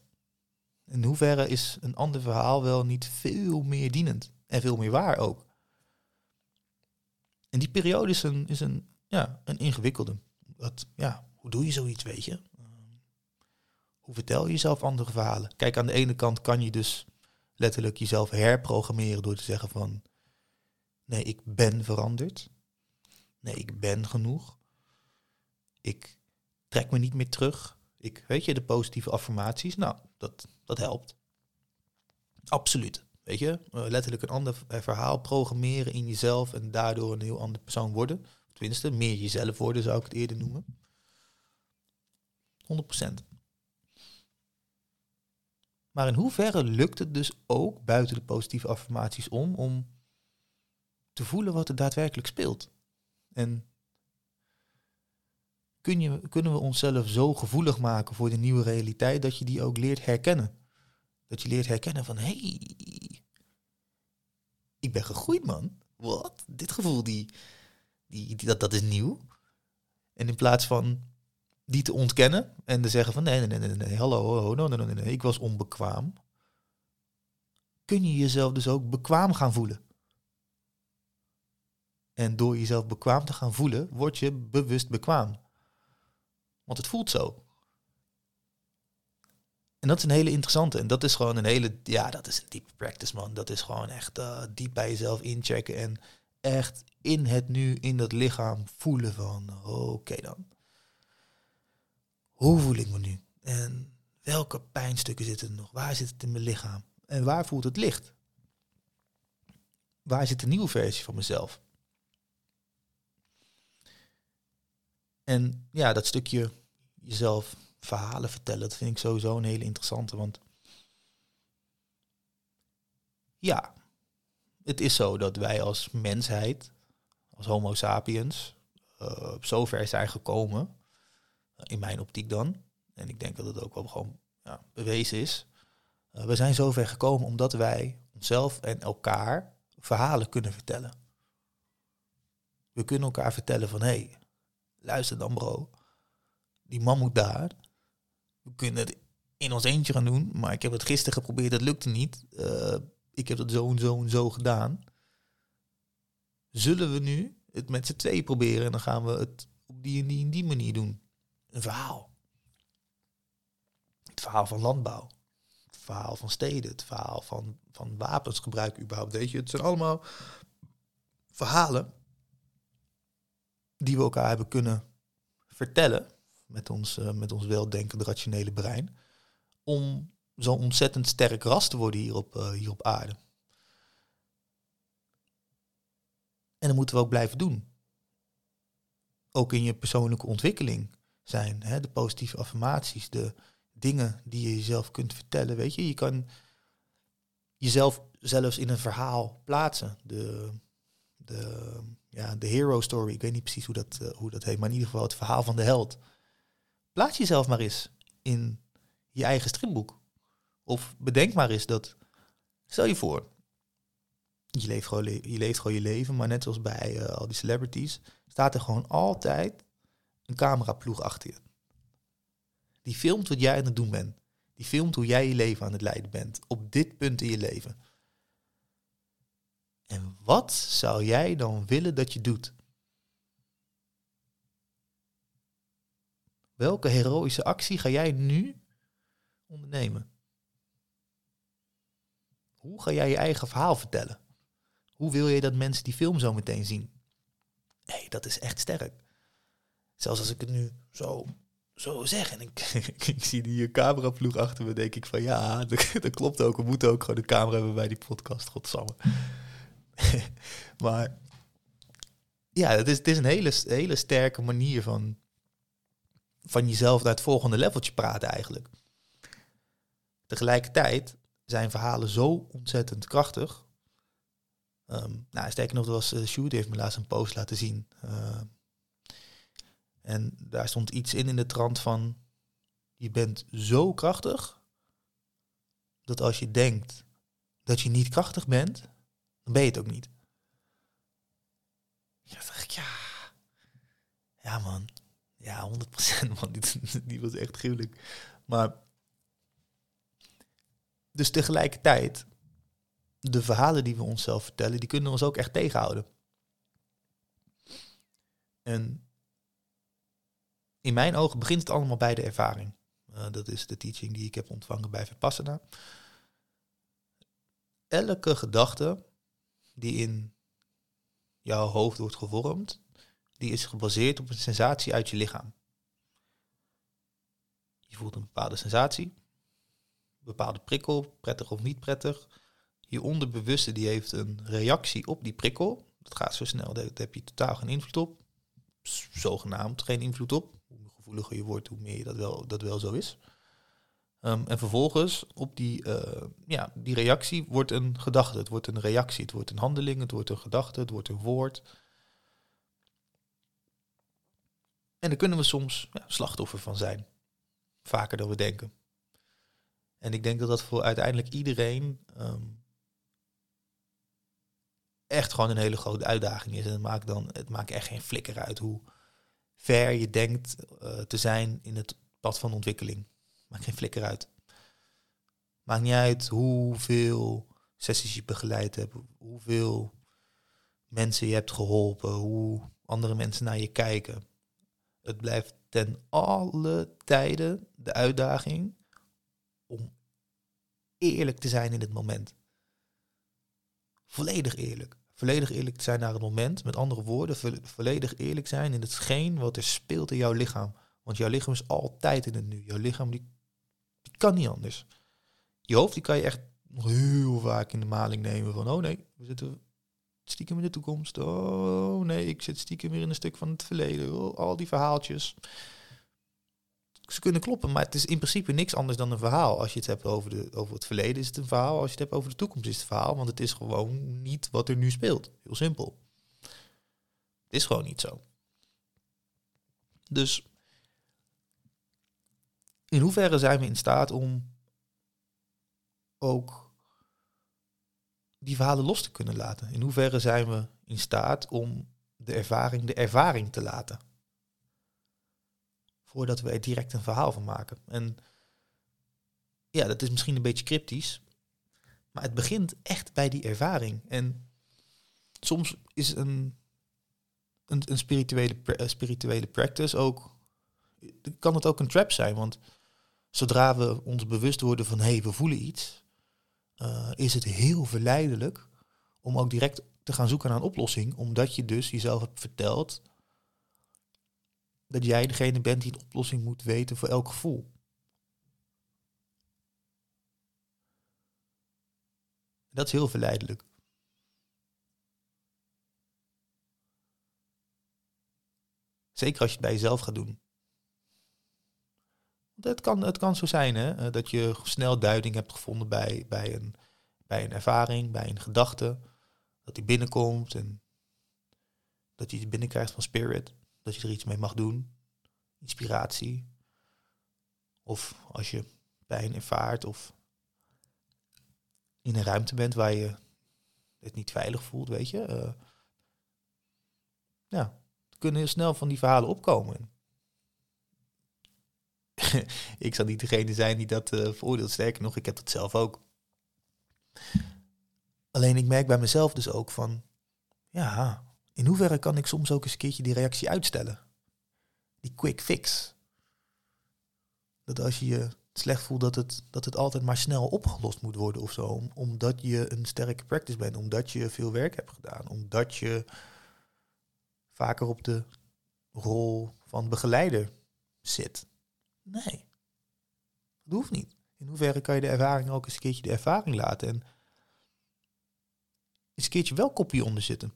In hoeverre is een ander verhaal wel niet veel meer dienend en veel meer waar ook? En die periode is een, is een, ja, een ingewikkelde. Dat, ja, hoe doe je zoiets, weet je? hoe vertel je jezelf andere verhalen? Kijk, aan de ene kant kan je dus letterlijk jezelf herprogrammeren door te zeggen van, nee, ik ben veranderd. Nee, ik ben genoeg. Ik trek me niet meer terug. Ik, weet je, de positieve affirmaties, nou, dat, dat helpt. Absoluut. Weet je, uh, letterlijk een ander verhaal programmeren in jezelf en daardoor een heel ander persoon worden. Tenminste, meer jezelf worden zou ik het eerder noemen. 100%. Maar in hoeverre lukt het dus ook buiten de positieve affirmaties om, om te voelen wat er daadwerkelijk speelt? En kun je, kunnen we onszelf zo gevoelig maken voor de nieuwe realiteit dat je die ook leert herkennen? Dat je leert herkennen van, hé, hey, ik ben gegroeid man. Wat? Dit gevoel, die, die, die, dat, dat is nieuw. En in plaats van die te ontkennen en te zeggen van nee, nee, nee, nee, hallo, no, nee, nee, nee, ik was onbekwaam. Kun je jezelf dus ook bekwaam gaan voelen. En door jezelf bekwaam te gaan voelen, word je bewust bekwaam. Want het voelt zo. En dat is een hele interessante. En dat is gewoon een hele, ja, dat is een diepe practice, man. Dat is gewoon echt uh, diep bij jezelf inchecken. En echt in het nu, in dat lichaam voelen van, oké dan. Hoe voel ik me nu? En welke pijnstukken zitten er nog? Waar zit het in mijn lichaam? En waar voelt het licht? Waar zit de nieuwe versie van mezelf? En ja, dat stukje jezelf verhalen vertellen, dat vind ik sowieso een hele interessante. Want ja, het is zo dat wij als mensheid, als Homo sapiens, uh, zover zijn gekomen. In mijn optiek dan. En ik denk dat het ook wel gewoon ja, bewezen is. Uh, we zijn zover gekomen omdat wij onszelf en elkaar verhalen kunnen vertellen. We kunnen elkaar vertellen van hé, hey, luister dan bro, die man moet daar. We kunnen het in ons eentje gaan doen, maar ik heb het gisteren geprobeerd, dat lukte niet. Uh, ik heb het zo en zo en zo gedaan. Zullen we nu het met z'n twee proberen en dan gaan we het op die en die en die manier doen? Een verhaal. Het verhaal van landbouw. Het verhaal van steden. Het verhaal van, van wapensgebruik überhaupt. Weet je, het zijn allemaal verhalen die we elkaar hebben kunnen vertellen met ons, uh, met ons weldenkende rationele brein. Om zo'n ontzettend sterk ras te worden hier op, uh, hier op aarde. En dat moeten we ook blijven doen. Ook in je persoonlijke ontwikkeling zijn. Hè, de positieve affirmaties, de dingen die je jezelf kunt vertellen. Weet je, je kan jezelf zelfs in een verhaal plaatsen. De, de, ja, de hero story, ik weet niet precies hoe dat, uh, hoe dat heet, maar in ieder geval het verhaal van de held. Plaats jezelf maar eens in je eigen stripboek. Of bedenk maar eens dat, stel je voor, je leeft gewoon, je, leeft gewoon je leven, maar net zoals bij uh, al die celebrities, staat er gewoon altijd een cameraploeg achter je. Die filmt wat jij aan het doen bent. Die filmt hoe jij je leven aan het leiden bent. Op dit punt in je leven. En wat zou jij dan willen dat je doet? Welke heroïsche actie ga jij nu ondernemen? Hoe ga jij je eigen verhaal vertellen? Hoe wil je dat mensen die film zo meteen zien? Hé, hey, dat is echt sterk. Zelfs als ik het nu zo, zo zeg en ik, [LAUGHS] ik zie die cameraploeg achter me, denk ik van ja, [LAUGHS] dat, klopt ook. We moeten ook gewoon de camera hebben bij die podcast, godsamme. [LAUGHS] maar ja, het is, het is een hele, hele sterke manier van, van jezelf naar het volgende leveltje praten eigenlijk. Tegelijkertijd zijn verhalen zo ontzettend krachtig. Um, nou, sterker nog, was uh, heeft me laatst een post laten zien. Uh, en daar stond iets in in de trant van... Je bent zo krachtig... dat als je denkt dat je niet krachtig bent... dan ben je het ook niet. Ja, dacht ik, ja... Ja, man. Ja, 100% man. [LAUGHS] Die, was echt gruwelijk. Maar... Dus tegelijkertijd de verhalen die we onszelf vertellen, die kunnen ons ook echt tegenhouden. En in mijn ogen begint het allemaal bij de ervaring. Uh, dat is de teaching die ik heb ontvangen bij Vipassana. Elke gedachte die in jouw hoofd wordt gevormd, die is gebaseerd op een sensatie uit je lichaam. Je voelt een bepaalde sensatie, een bepaalde prikkel, prettig of niet prettig je onderbewuste die heeft een reactie op die prikkel. Dat gaat zo snel, daar heb je totaal geen invloed op. Zogenaamd geen invloed op. Hoe gevoeliger je wordt, hoe meer dat wel, dat wel zo is. Um, en vervolgens op die, uh, ja, die reactie wordt een gedachte, het wordt een reactie, het wordt een handeling, het wordt een gedachte, het wordt een woord. En daar kunnen we soms ja, slachtoffer van zijn. Vaker dan we denken. En ik denk dat dat voor uiteindelijk iedereen um, echt gewoon een hele grote uitdaging is. En het maakt dan het maakt echt geen flikker uit hoe ver je denkt uh, te zijn in het pad van ontwikkeling. Maakt geen flikker uit. Maakt niet uit hoeveel sessies je begeleid hebt, hoeveel mensen je hebt geholpen, hoe andere mensen naar je kijken. Het blijft ten alle tijden de uitdaging om eerlijk te zijn in het moment. Volledig eerlijk. Volledig eerlijk te zijn naar het moment. Met andere woorden, vo- volledig eerlijk zijn in hetgeen wat er speelt in jouw lichaam. Want jouw lichaam is altijd in het nu. Jouw lichaam die kan niet anders. Je hoofd die kan je echt heel vaak in de maling nemen van oh nee, we zitten stiekem in de toekomst. Oh nee, ik zit stiekem weer in een stuk van het verleden. Oh, al die verhaaltjes. Ze kunnen kloppen, maar het is in principe niks anders dan een verhaal. Als je het hebt over, de, over het verleden is het een verhaal. Als je het hebt over de toekomst is het een verhaal. Want het is gewoon niet wat er nu speelt. Heel simpel. Het is gewoon niet zo. Dus in hoeverre zijn we in staat om ook die verhalen los te kunnen laten? In hoeverre zijn we in staat om de ervaring de ervaring te laten? Voordat we er direct een verhaal van maken. En ja, dat is misschien een beetje cryptisch. Maar het begint echt bij die ervaring. En soms is een, een, spirituele, eh, spirituele practice ook... Kan het ook een trap zijn, want zodra we ons bewust worden van hé, hey, we voelen iets, eh, is het heel verleidelijk om ook direct te gaan zoeken naar een oplossing, omdat je dus jezelf hebt verteld dat jij degene bent die een oplossing moet weten voor elk gevoel. Dat is heel verleidelijk. Zeker als je het bij jezelf gaat doen. Het kan, het kan zo zijn hè, eh, dat je snel duiding hebt gevonden bij, bij, een, bij een ervaring, bij een gedachte. Dat die binnenkomt en dat je iets binnenkrijgt van spirit. Dat je er iets mee mag doen. Inspiratie. Of als je pijn ervaart of in een ruimte bent waar je het niet veilig voelt, weet je. eh, ja, kunnen heel snel van die verhalen opkomen. [LAUGHS] ik zal niet degene zijn die dat eh, veroordeelt. Sterker nog, ik heb dat zelf ook. Alleen ik merk bij mezelf dus ook van, ja, in hoeverre kan ik soms ook eens een keertje die reactie uitstellen? Die quick fix. Dat als je je slecht voelt, dat het, dat het altijd maar snel opgelost moet worden of zo. Om- omdat je een sterke practice bent, omdat je veel werk hebt gedaan, omdat je vaker op de rol van begeleider zit. Nee, dat hoeft niet. In hoeverre kan je de ervaring ook eens een keertje de ervaring laten en eens een keertje wel kopie onder zitten.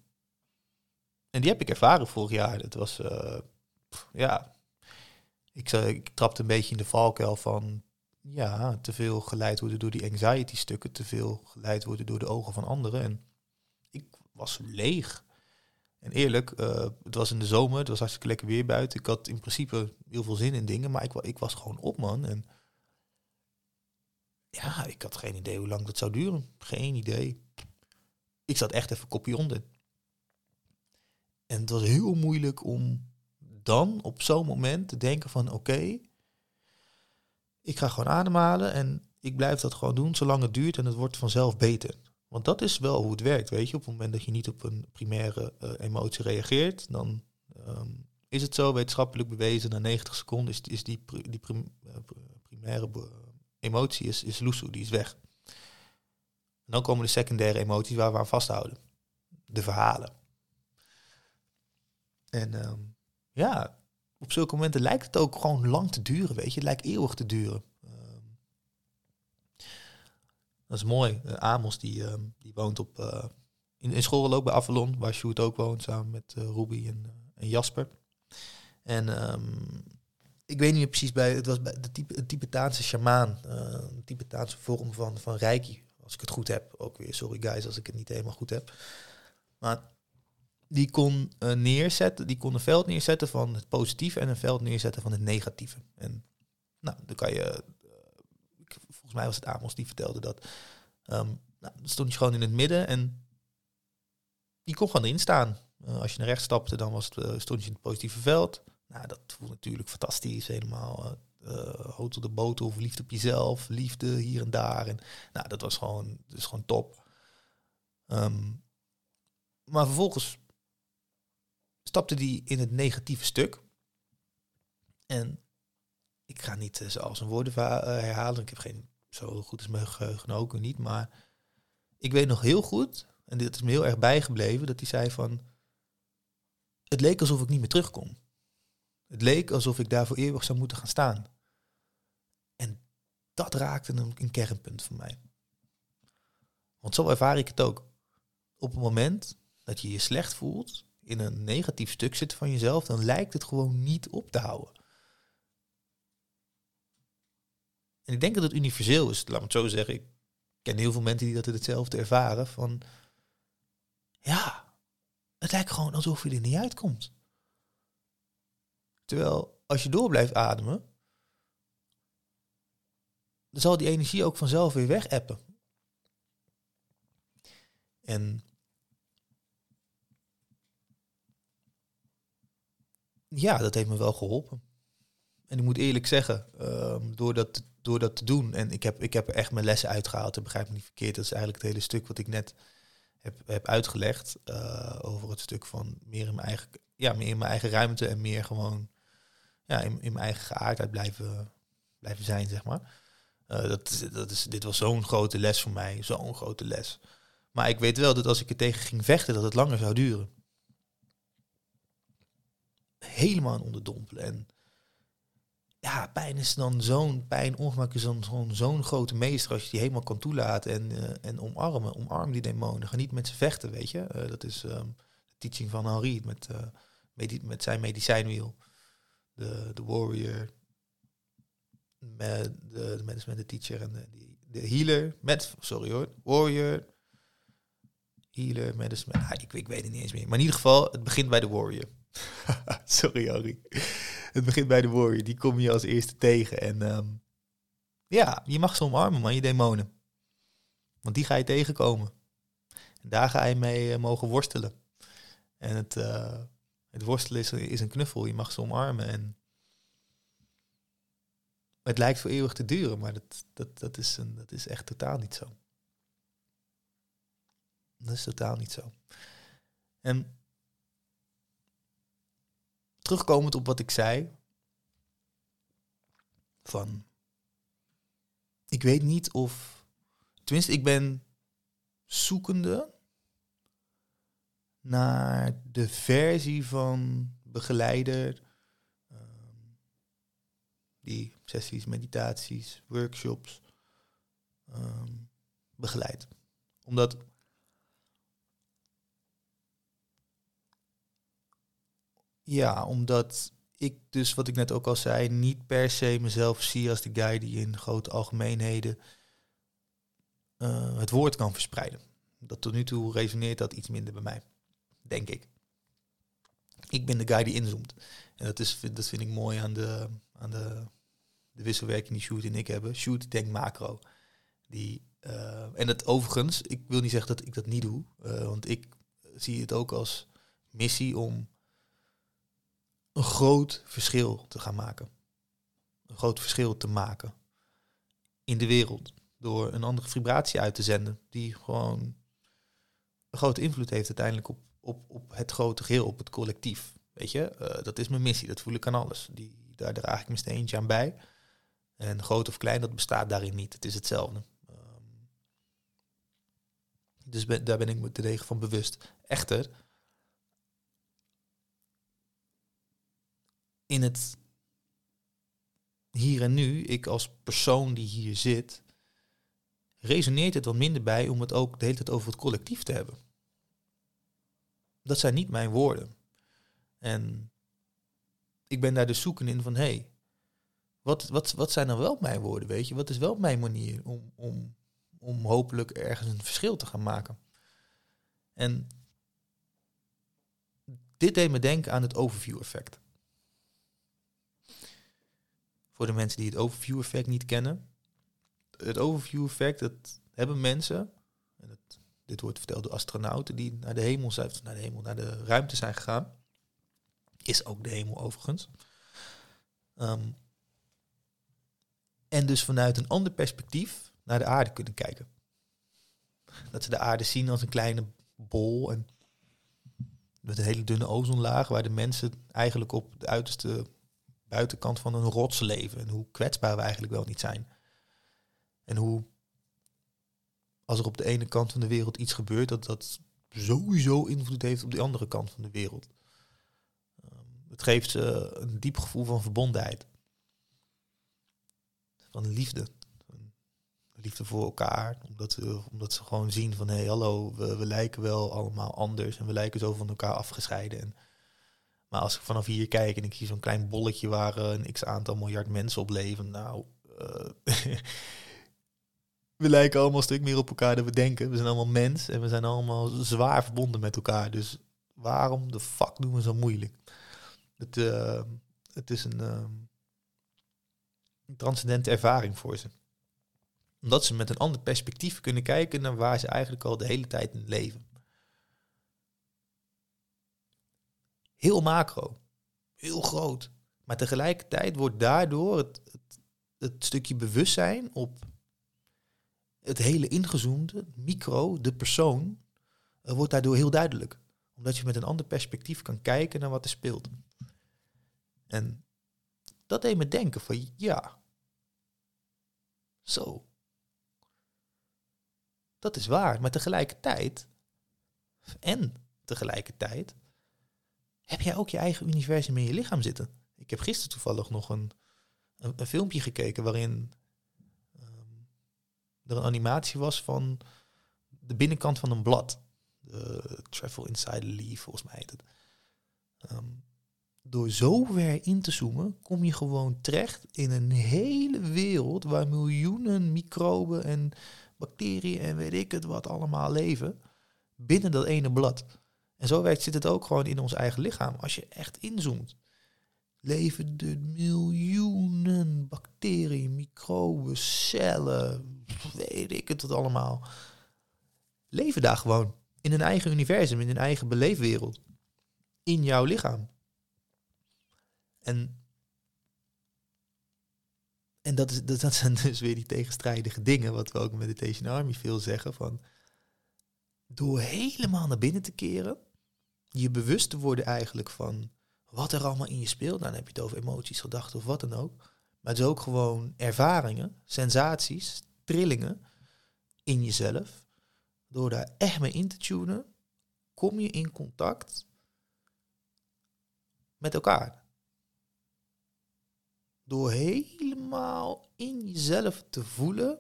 En die heb ik ervaren vorig jaar. Dat was, eh, ja, ik, ik trapte een beetje in de valkuil van, ja, te veel geleid worden door die anxiety stukken, te veel geleid worden door de ogen van anderen. En ik was leeg. En eerlijk, eh, het was in de zomer, het was hartstikke lekker weer buiten. Ik had in principe heel veel zin in dingen, maar ik, ik was gewoon op, man. En ja, ik had geen idee hoe lang dat zou duren. Geen idee. Ik zat echt even kopje onder. En het was heel moeilijk om dan op zo'n moment te denken van oké, ik ga gewoon ademhalen en ik blijf dat gewoon doen zolang het duurt en het wordt vanzelf beter. Want dat is wel hoe het werkt, weet je. Op het moment dat je niet op een primaire eh, emotie reageert, dan ehm, is het zo wetenschappelijk bewezen, na 90 seconden is, die, die eh, primaire emotie is, is die is weg. En dan komen de secundaire emoties waar we aan vasthouden. De verhalen. En ehm, ja, op zulke momenten lijkt het ook gewoon lang te duren, weet je. Het lijkt eeuwig te duren. Dat is mooi. Eh, Amos, die, ehm, die woont op, eh, in, in ook bij Avalon, waar Sjoerd ook woont, samen met eh, Ruby en, en Jasper. En ehm, ik weet niet precies bij, het was bij de type, Tibetaanse shamaan, een Tibetaanse vorm van, van Reiki, als ik het goed heb. Ook weer, sorry guys als ik het niet helemaal goed heb. Maar die kon neerzetten, die kon een veld neerzetten van het positieve en een veld neerzetten van het negatieve. En nou, dan kan je, volgens mij was het Amos die vertelde dat. Ehm, nou, stond je gewoon in het midden en die kon gewoon erin staan. Eh, als je naar rechts stapte, dan was het, eh, stond je in het positieve veld. Nou, dat voelt natuurlijk fantastisch, helemaal uh, hotel de boot over liefde op jezelf, liefde hier en daar. En nou, dat was gewoon, is gewoon top. Ehm, Maar vervolgens stapte die in het negatieve stuk. En ik ga niet zoals een woorden herhalen. Ik heb geen zo goed als mijn geheugen ook niet. Maar ik weet nog heel goed, en dit is me heel erg bijgebleven, dat hij zei van... Het leek alsof ik niet meer terugkom. Het leek alsof ik daar voor eeuwig zou moeten gaan staan. En dat raakte een, een kernpunt voor mij. Want zo ervaar ik het ook. Op het moment dat je je slecht voelt, in een negatief stuk zit van jezelf, dan lijkt het gewoon niet op te houden. En ik denk dat het universeel is. Laat me het zo zeggen. Ik ken heel veel mensen die dat hetzelfde ervaren. Van ja, het lijkt gewoon alsof je er niet uitkomt. Terwijl als je door blijft ademen, dan zal die energie ook vanzelf weer weg appen. En ja, dat heeft me wel geholpen. En ik moet eerlijk zeggen, um, door, dat, door dat te doen, en ik heb, ik heb echt mijn lessen uitgehaald, ik begrijp me niet verkeerd, dat is eigenlijk het hele stuk wat ik net heb, heb uitgelegd uh, over het stuk van meer in mijn eigen, ja, meer in mijn eigen ruimte en meer gewoon ja, in, in mijn eigen geaardheid blijven, blijven zijn, zeg maar. Uh, dat, dat is, dit was zo'n grote les voor mij, zo'n grote les. Maar ik weet wel dat als ik er tegen ging vechten, dat het langer zou duren. Helemaal onderdompelen. En ja, pijn is dan zo'n pijn, ongemak is dan zo'n zo'n grote meester als je die helemaal kan toelaten en, uh, en omarmen. Omarm die demonen. Ga niet met ze vechten, weet je. Uh, dat is um, de teaching van Henri met, medi met zijn medicijnwiel. De, de warrior, met de, de met de teacher en de, de healer met, sorry hoor, warrior, healer, medicine, ah, ik, ik weet het niet eens meer. Maar in ieder geval, het begint bij de warrior. [LAUGHS] sorry Harry. Het begint bij de warrior, die kom je als eerste tegen. En um, ja, je mag ze omarmen, man, je demonen. Want die ga je tegenkomen. En daar ga je mee uh, mogen worstelen. En het, uh, het worstelen is, is een knuffel, je mag ze omarmen. En het lijkt voor eeuwig te duren, maar dat, dat, dat, is, een, dat is echt totaal niet zo. Dat is totaal niet zo. En terugkomend op wat ik zei, van, ik weet niet of, tenminste, ik ben zoekende naar de versie van begeleider um, die sessies, meditaties, workshops um, begeleidt. Omdat Ja, omdat ik dus, wat ik net ook al zei, niet per se mezelf zie als de guy die in grote algemeenheden uh, het woord kan verspreiden. Dat tot nu toe resoneert dat iets minder bij mij, denk ik. Ik ben de guy die inzoomt. En dat, is, dat vind ik mooi aan de, aan de, de wisselwerking die Shoot en ik hebben. Shoot denkt macro. Die, uh, en het overigens, ik wil niet zeggen dat ik dat niet doe, uh, want ik zie het ook als missie om een groot verschil te gaan maken. Een groot verschil te maken in de wereld. Door een andere vibratie uit te zenden. Die gewoon een grote invloed heeft uiteindelijk op, op, op het grote geheel, op het collectief. Weet je, uh, dat is mijn missie, dat voel ik aan alles. Die, daar draag ik mijn steentje aan bij. En groot of klein, dat bestaat daarin niet. Het is hetzelfde. Um, dus daar ben ik me te degen van bewust. Echter, in het hier en nu, ik als persoon die hier zit, resoneert het wat minder bij om het ook de hele tijd over het collectief te hebben. Dat zijn niet mijn woorden. En ik ben daar dus zoeken in van, hé, hey, wat, wat, wat zijn dan wel mijn woorden, weet je? Wat is wel mijn manier om, om, om hopelijk ergens een verschil te gaan maken? En dit deed me denken aan het overview effect. Voor de mensen die het overview effect niet kennen. Het overview effect, dat hebben mensen, en dit wordt verteld door astronauten die naar de hemel zijn, naar de hemel, naar de ruimte zijn gegaan. Is ook de hemel overigens. Um, en dus vanuit een ander perspectief naar de aarde kunnen kijken. Dat ze de aarde zien als een kleine bol en met een hele dunne ozonlaag, waar de mensen eigenlijk op de uiterste buitenkant van een rots leven. En hoe kwetsbaar we eigenlijk wel niet zijn. En hoe, als er op de ene kant van de wereld iets gebeurt, dat dat sowieso invloed heeft op de andere kant van de wereld. Ehm, het geeft ze een diep gevoel van verbondenheid. Van liefde. Liefde voor elkaar. Omdat ze, omdat ze gewoon zien van hé hey, hallo, we, we lijken wel allemaal anders en we lijken zo van elkaar afgescheiden. En, maar als ik vanaf hier kijk en ik zie zo'n klein bolletje waar uh, een x aantal miljard mensen op leven, nou, uh, [LAUGHS] we lijken allemaal een stuk meer op elkaar dan we denken. We zijn allemaal mens en we zijn allemaal zwaar verbonden met elkaar. Dus waarom de fuck doen we zo moeilijk? Het, uh, het is een, een transcendente ervaring voor ze. Omdat ze met een ander perspectief kunnen kijken naar waar ze eigenlijk al de hele tijd in leven. Heel macro, heel groot. Maar tegelijkertijd wordt daardoor het, het, stukje bewustzijn op het hele ingezoomde, micro, de persoon, uh, wordt daardoor heel duidelijk. Omdat je met een ander perspectief kan kijken naar wat er speelt. En dat deed me denken van ja, zo. Dat is waar, maar tegelijkertijd, en tegelijkertijd, heb jij ook je eigen universum in je lichaam zitten. Ik heb gisteren toevallig nog een, een, filmpje gekeken waarin er een animatie was van de binnenkant van een blad. Travel Inside Leaf, volgens mij heet het. Um, door zo ver in te zoomen, kom je gewoon terecht in een hele wereld waar miljoenen microben en bacteriën en weet ik het wat allemaal leven binnen dat ene blad. En zo werkt, zit het ook gewoon in ons eigen lichaam. Als je echt inzoomt, leven er miljoenen bacteriën, microben, cellen, weet ik het wat allemaal. Leven daar gewoon. In een eigen universum, in een eigen beleefwereld. In jouw lichaam. En, en dat, is, dat, [LAUGHS] dat zijn dus weer die tegenstrijdige dingen, wat we ook met de Meditation Army veel zeggen. Van, door helemaal naar binnen te keren, je bewust te worden eigenlijk van wat er allemaal in je speelt. Nou, dan heb je het over emoties, gedachten of wat dan ook. Maar het is ook gewoon ervaringen, sensaties, trillingen in jezelf. Door daar echt mee in te tunen, kom je in contact met elkaar. Door helemaal in jezelf te voelen,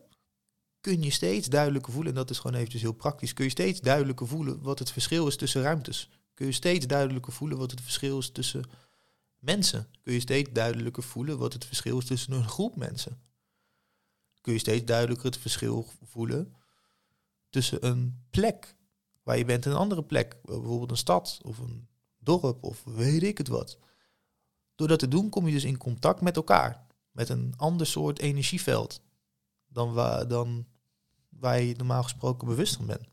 kun je steeds duidelijker voelen, en dat is gewoon eventjes heel praktisch, kun je steeds duidelijker voelen wat het verschil is tussen ruimtes. Kun je steeds duidelijker voelen wat het verschil is tussen mensen. Kun je steeds duidelijker voelen wat het verschil is tussen een groep mensen kun je steeds duidelijker het verschil voelen tussen een plek waar je bent en een andere plek. Bijvoorbeeld een stad of een dorp of weet ik het wat. Door dat te doen kom je dus in contact met elkaar. Met een ander soort energieveld dan waar, dan waar je normaal gesproken bewust van bent.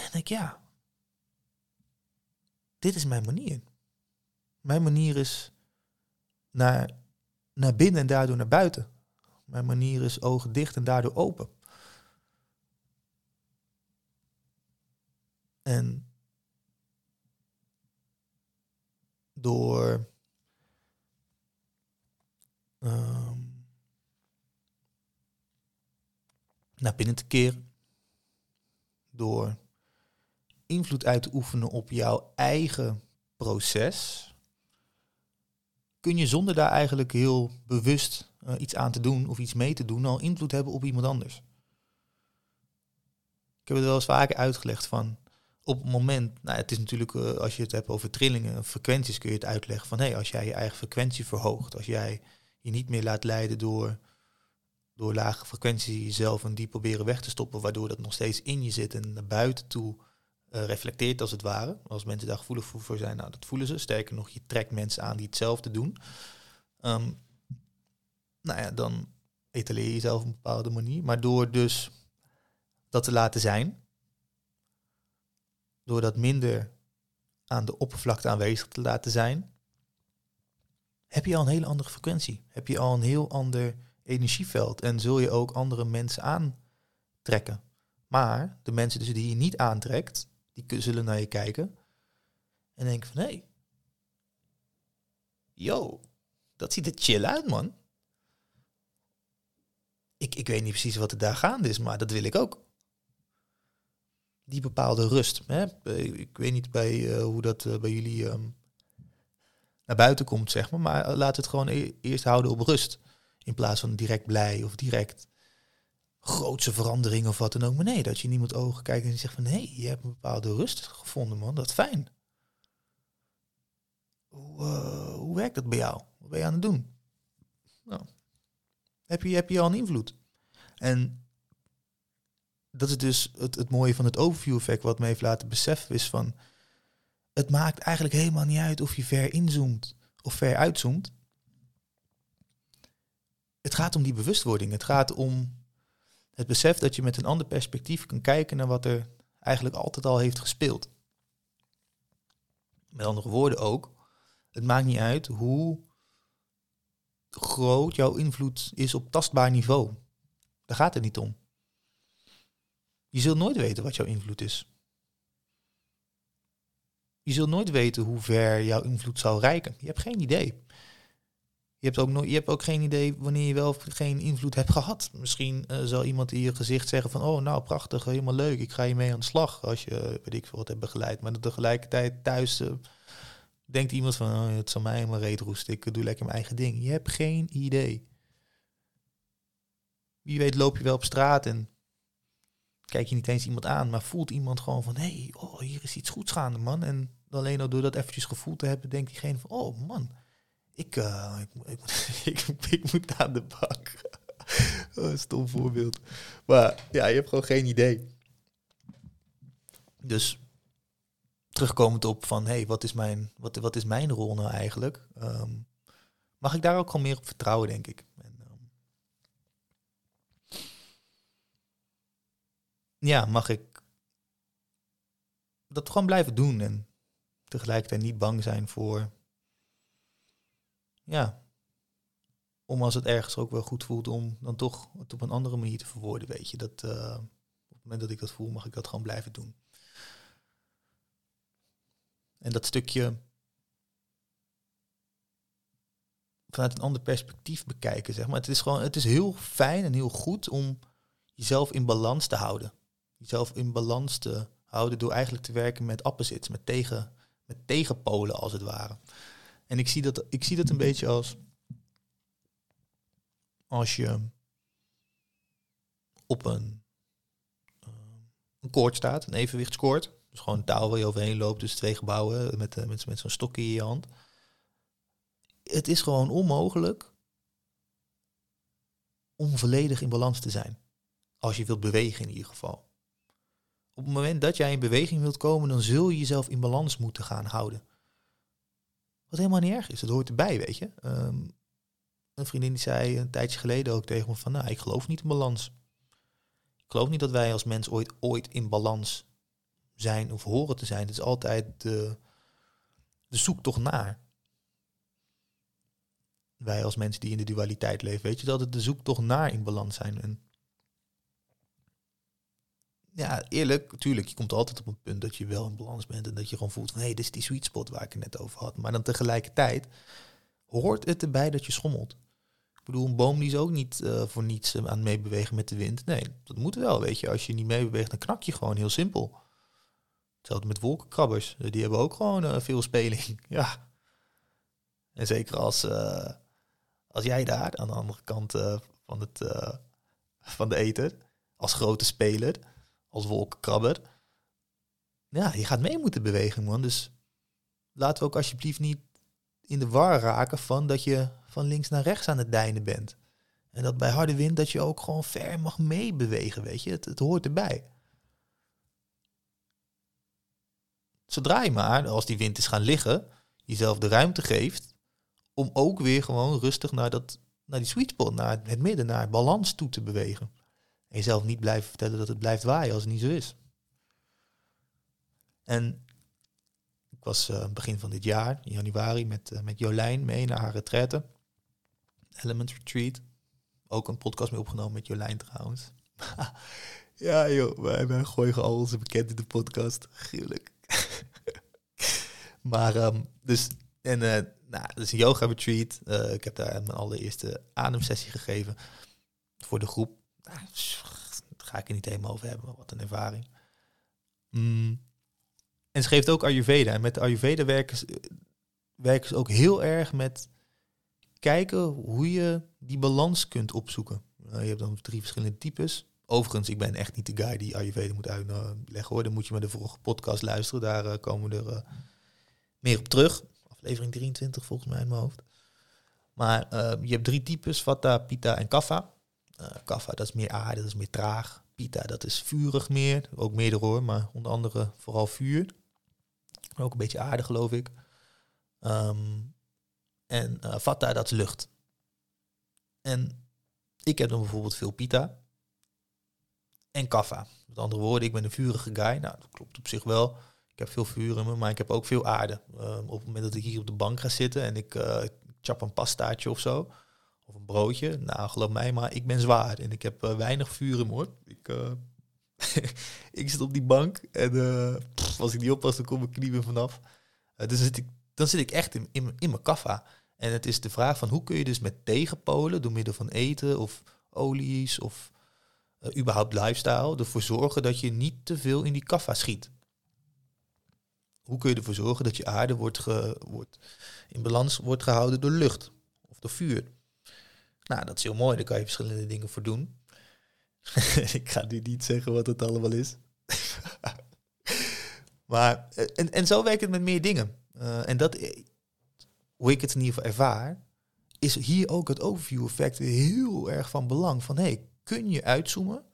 En ik, ja, dit is mijn manier. Mijn manier is naar naar binnen en daardoor naar buiten. Mijn manier is ogen dicht en daardoor open. En door um, naar binnen te keren, door invloed uit te oefenen op jouw eigen proces, kun je zonder daar eigenlijk heel bewust uh, iets aan te doen of iets mee te doen, al invloed hebben op iemand anders. Ik heb het wel eens vaker uitgelegd van op het moment, nou het is natuurlijk uh, als je het hebt over trillingen, frequenties kun je het uitleggen van hé, hey, als jij je eigen frequentie verhoogt, als jij je niet meer laat leiden door, door lage frequentie jezelf en die proberen weg te stoppen, waardoor dat nog steeds in je zit en naar buiten toe uh, reflecteert als het ware. Als mensen daar gevoelig voor zijn, nou dat voelen ze. Sterker nog, je trekt mensen aan die hetzelfde doen. Um, nou ja, dan etaleer je jezelf op een bepaalde manier. Maar door dus dat te laten zijn, door dat minder aan de oppervlakte aanwezig te laten zijn, heb je al een hele andere frequentie. Heb je al een heel ander energieveld en zul je ook andere mensen aantrekken. Maar de mensen dus die je niet aantrekt, die zullen naar je kijken en denken van, hé, hey, yo, dat ziet er chill uit, man. Ik, ik weet niet precies wat er daar gaande is, maar dat wil ik ook. Die bepaalde rust. Hè? Eh, Ik weet niet bij, eh, hoe dat eh, bij jullie ehm, naar buiten komt, zeg maar. Maar laat het gewoon e- eerst houden op rust. In plaats van direct blij of direct grootse verandering of wat dan ook. Maar nee, dat je in iemands ogen kijkt en zegt van... hé, hey, je hebt een bepaalde rust gevonden, man. Dat is fijn. Hoe, eh, hoe werkt dat bij jou? Wat ben je aan het doen? Nou, heb je, heb je al een invloed? En dat is dus het, het mooie van het overview effect... wat me heeft laten beseffen is van... het maakt eigenlijk helemaal niet uit of je ver inzoomt of ver uitzoomt. Het gaat om die bewustwording. Het gaat om het besef dat je met een ander perspectief kan kijken naar wat er eigenlijk altijd al heeft gespeeld. Met andere woorden ook, het maakt niet uit hoe groot jouw invloed is op tastbaar niveau. Daar gaat het niet om. Je zult nooit weten wat jouw invloed is. Je zult nooit weten hoe ver jouw invloed zou reiken. Je hebt geen idee. Je hebt, ook no je hebt ook geen idee wanneer je wel geen invloed hebt gehad. Misschien eh, zal iemand in je gezicht zeggen van... oh, nou, prachtig, helemaal leuk, ik ga je mee aan de slag... als je, eh, weet ik veel, wat hebt begeleid. Maar tegelijkertijd thuis eh, denkt iemand van... oh, het zal mij helemaal reet roesten, ik doe lekker mijn eigen ding. Je hebt geen idee. Wie weet loop je wel op straat en kijk je niet eens iemand aan... maar voelt iemand gewoon van... hé, hey, oh, hier is iets goeds gaande, man. En alleen al door dat eventjes gevoeld te hebben... denkt diegene van, oh, man... Ik, eh, ik, [LAUGHS] ik, moet- aan de bak. [LAUGHS] oh, stom voorbeeld. Maar ja, je hebt gewoon geen idee. Dus terugkomend op van, hé, hey, wat, is mijn, wat, wat is mijn rol nou eigenlijk? Ehm, mag ik daar ook gewoon meer op vertrouwen, denk ik. Ehm, ja, mag ik dat gewoon blijven doen en tegelijkertijd niet bang zijn voor ja, om als het ergens ook wel goed voelt, om dan toch het op een andere manier te verwoorden, weet je. Dat, eh, op het moment dat ik dat voel, mag ik dat gewoon blijven doen. En dat stukje vanuit een ander perspectief bekijken, zeg maar. Het is gewoon, het is heel fijn en heel goed om jezelf in balans te houden. Jezelf in balans te houden door eigenlijk te werken met opposites, met, tegen, met tegenpolen als het ware. En ik zie dat, ik zie dat een beetje als als je op een, eh, een koord staat, een evenwichtskoord. Dus gewoon een touw waar je overheen loopt tussen twee gebouwen met, eh, met, met zo'n stokje in je hand. Het is gewoon onmogelijk om volledig in balans te zijn. Als je wilt bewegen in ieder geval. Op het moment dat jij in beweging wilt komen, dan zul je jezelf in balans moeten gaan houden. Wat helemaal niet erg is, dat hoort erbij, weet je. Ehm, een vriendin die zei een tijdje geleden ook tegen me van, nou, ik geloof niet in balans. Ik geloof niet dat wij als mens ooit, ooit in balans zijn of horen te zijn. Het is altijd de, de zoektocht naar. Wij als mensen die in de dualiteit leven, weet je, dat het de zoektocht naar in balans zijn. En ja, eerlijk, natuurlijk, je komt altijd op een punt dat je wel in balans bent en dat je gewoon voelt van, hé, hey, dit is die sweet spot waar ik het net over had. Maar dan tegelijkertijd hoort het erbij dat je schommelt. Ik bedoel, een boom die is ook niet eh, voor niets aan het meebewegen met de wind. Nee, dat moet wel, weet je. Als je niet meebeweegt, dan knak je gewoon, heel simpel. Hetzelfde met wolkenkrabbers. Die hebben ook gewoon eh, veel speling. [LAUGHS] ja. En zeker als, eh, als jij daar aan de andere kant van, het, van de eten, als grote speler, als wolkenkrabber. Ja, je gaat mee moeten bewegen, man. Dus laten we ook alsjeblieft niet in de war raken van dat je van links naar rechts aan het deinen bent. En dat bij harde wind dat je ook gewoon ver mag meebewegen, weet je. Het, het hoort erbij. Zodra je maar, als die wind is gaan liggen, jezelf de ruimte geeft om ook weer gewoon rustig naar, dat, naar die sweet spot, naar het midden, naar balans toe te bewegen. En jezelf niet blijven vertellen dat het blijft waaien als het niet zo is. En ik was eh, begin van dit jaar, in januari, met, eh, met Jolijn mee naar haar retraite. Element Retreat. Ook een podcast mee opgenomen met Jolijn trouwens. [LAUGHS] Ja joh, wij, wij gooien al onze bekend in de podcast. Gruwelijk. [LAUGHS] maar, ehm, dus, en, uh, nou, dus een yoga retreat. Ik heb daar mijn allereerste ademsessie gegeven voor de groep. Nou, [LAUGHS] daar ga ik er niet helemaal over hebben, wat een ervaring. Mm. En ze geeft ook Ayurveda. En met Ayurveda werken ze, werken ze ook heel erg met kijken hoe je die balans kunt opzoeken. Uh, je hebt dan drie verschillende types. Overigens, ik ben echt niet de guy die Ayurveda moet uitleggen hoor. Dan moet je maar de vorige podcast luisteren. Daar uh, komen we er meer op terug. Aflevering 23 volgens mij in mijn hoofd. Maar je hebt drie types, Vata, Pitta en Kapha. Kapha, dat is meer aarde, dat is meer traag. Pitta, dat is vurig meer. Ook meerdere hoor, maar onder andere vooral vuur. Ook een beetje aarde, geloof ik. Um, en uh, Vata, dat is lucht. En ik heb dan bijvoorbeeld veel Pita. En Kapha. Met andere woorden, ik ben een vurige guy. Nou, dat klopt op zich wel. Ik heb veel vuur in me, maar ik heb ook veel aarde. Um, op het moment dat ik hier op de bank ga zitten en ik uh, chap een pastaatje of zo, of een broodje, nou geloof mij maar, ik ben zwaar en ik heb uh, weinig vuur in me hoor. Ik, [LAUGHS] ik zit op die bank en pff, als ik niet oppas, dan kom mijn knieën vanaf. dus zit ik, dan zit ik echt in, in, mijn kaffa. En het is de vraag van hoe kun je dus met tegenpolen, door middel van eten of olies of überhaupt lifestyle, ervoor zorgen dat je niet te veel in die kaffa schiet. Hoe kun je ervoor zorgen dat je aarde wordt, wordt in balans wordt gehouden door lucht of door vuur? Nou, dat is heel mooi, daar kan je verschillende dingen voor doen. [LAUGHS] ik ga nu niet zeggen wat het allemaal is. [LAUGHS] maar, en, en zo werkt het met meer dingen. Uh, en dat, hoe ik het in ieder geval ervaar, is hier ook het overview effect heel erg van belang. Van hey, kun je uitzoomen?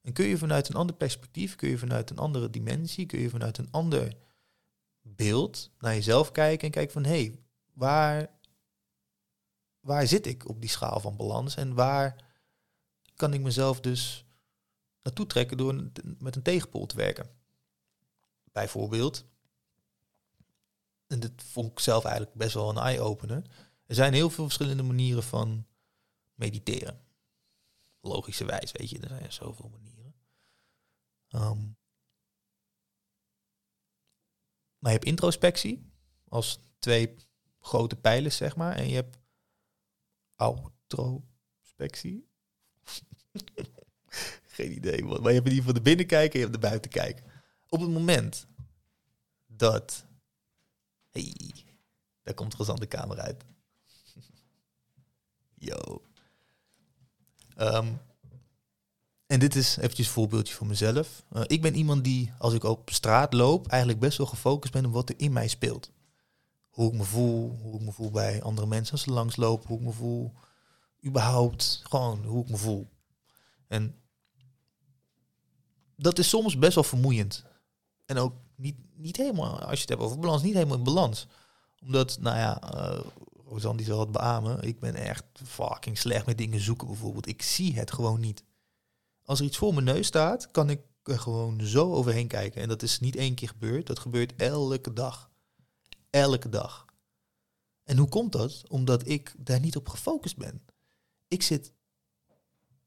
En kun je vanuit een ander perspectief, kun je vanuit een andere dimensie, kun je vanuit een ander beeld naar jezelf kijken en kijken van hé, hey, waar, waar zit ik op die schaal van balans en waar kan ik mezelf dus naartoe trekken door met een tegenpool te werken? Bijvoorbeeld, en dat vond ik zelf eigenlijk best wel een eye-opener. Er zijn heel veel verschillende manieren van mediteren. Logischerwijs, weet je, er zijn zoveel manieren. Um, maar je hebt introspectie als twee grote pijlers, zeg maar. En je hebt outrospectie. [LAUGHS] Geen idee, maar je hebt in ieder geval de binnenkijken en je hebt de buitenkijken. Op het moment dat Hey, daar komt Rosanne de kamer uit. [LAUGHS] Yo. Um, en dit is eventjes een voorbeeldje voor mezelf. Uh, ik ben iemand die, als ik op straat loop, eigenlijk best wel gefocust ben op wat er in mij speelt. Hoe ik me voel, hoe ik me voel bij andere mensen als ze langslopen, hoe ik me voel, überhaupt, gewoon hoe ik me voel. En dat is soms best wel vermoeiend. En ook niet, niet helemaal, als je het hebt over balans, niet helemaal in balans. Omdat, nou ja, uh, Rosanne die zal het beamen, ik ben echt fucking slecht met dingen zoeken bijvoorbeeld. Ik zie het gewoon niet. Als er iets voor mijn neus staat, kan ik er gewoon zo overheen kijken. En dat is niet één keer gebeurd, dat gebeurt elke dag. Elke dag. En hoe komt dat? Omdat ik daar niet op gefocust ben. Ik zit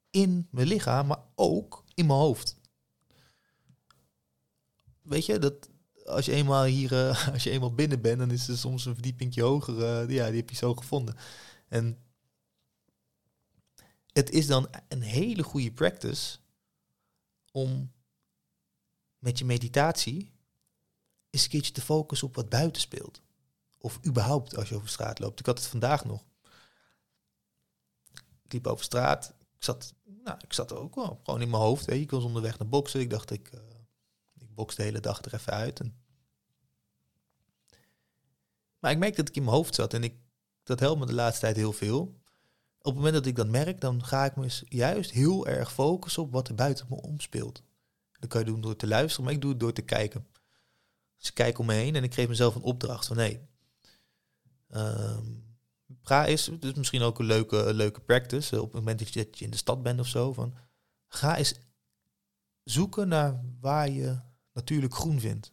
in mijn lichaam, maar ook in mijn hoofd weet je, dat als je eenmaal hier, uh, [LAUGHS] als je eenmaal binnen bent, dan is er soms een verdiepingje hoger. Uh, ja, die heb je zo gevonden. En het is dan een hele goede practice om met je meditatie eens een keertje te focussen op wat buiten speelt. Of überhaupt als je over straat loopt. Ik had het vandaag nog. Ik liep over straat. Ik zat, nou, ik zat ook wel gewoon in mijn hoofd. Weet je. Ik was onderweg naar boksen. Ik dacht, ik, uh, box de hele dag er even uit. En... Maar ik merk dat ik in mijn hoofd zat en ik, dat helpt me de laatste tijd heel veel. Op het moment dat ik dat merk, dan ga ik me juist heel erg focussen op wat er buiten me omspeelt. Dat kan je doen door te luisteren, maar ik doe het door te kijken. Dus ik kijk om me heen en ik geef mezelf een opdracht van hé, um, ga eens, is misschien ook een leuke, leuke practice, op het moment dat je in de stad bent of zo, van ga eens zoeken naar waar je natuurlijk groen vindt.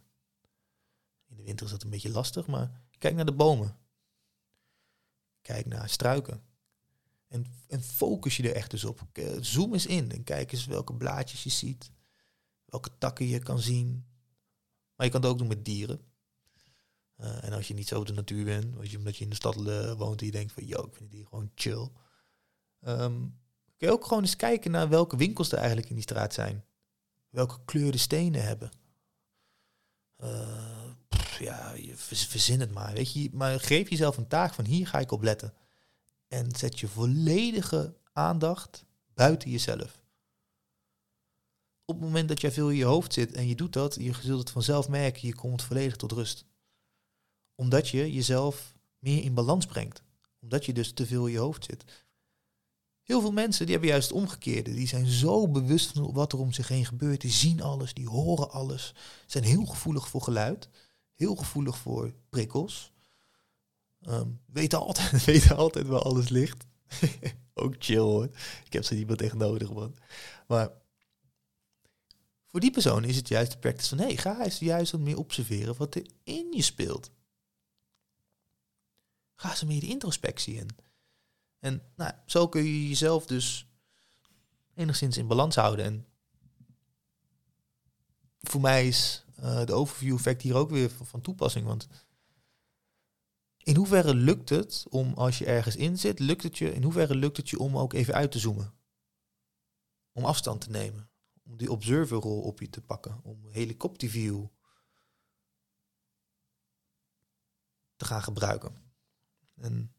In de winter is dat een beetje lastig, maar kijk naar de bomen. Kijk naar struiken. En, en focus je er echt dus op. Zoom eens in en kijk eens welke blaadjes je ziet. Welke takken je kan zien. Maar je kan het ook doen met dieren. Eh, en als je niet zo de natuur bent, je, omdat je in de stad eh, woont en je denkt van, yo, ik vind die gewoon chill. Ehm, kun je ook gewoon eens kijken naar welke winkels er eigenlijk in die straat zijn. Welke kleur de stenen hebben. Eh, ja, je verzin het maar, weet je. Maar geef jezelf een taak van hier ga ik op letten. En zet je volledige aandacht buiten jezelf. Op het moment dat jij veel in je hoofd zit en je doet dat, je zult het vanzelf merken, je komt volledig tot rust. Omdat je jezelf meer in balans brengt. Omdat je dus te veel in je hoofd zit. Heel veel mensen die hebben juist het omgekeerde. Die zijn zo bewust van wat er om zich heen gebeurt. Die zien alles, die horen alles. Zijn heel gevoelig voor geluid. Heel gevoelig voor prikkels. Ehm, weten, altijd, [LAUGHS] weten altijd waar alles ligt. [LAUGHS] Ook chill hoor. Ik heb ze niet meer echt nodig man. Maar voor die persoon is het juist de practice van... hey, ga eens juist wat meer observeren wat er in je speelt. Ga eens meer de introspectie in. En nou, zo kun je jezelf dus enigszins in balans houden. En voor mij is eh, de overview effect hier ook weer van toepassing. Want in hoeverre lukt het om als je ergens in zit, lukt het je, in hoeverre lukt het je om ook even uit te zoomen? Om afstand te nemen. Om die observerrol op je te pakken. Om helikopterview te gaan gebruiken. En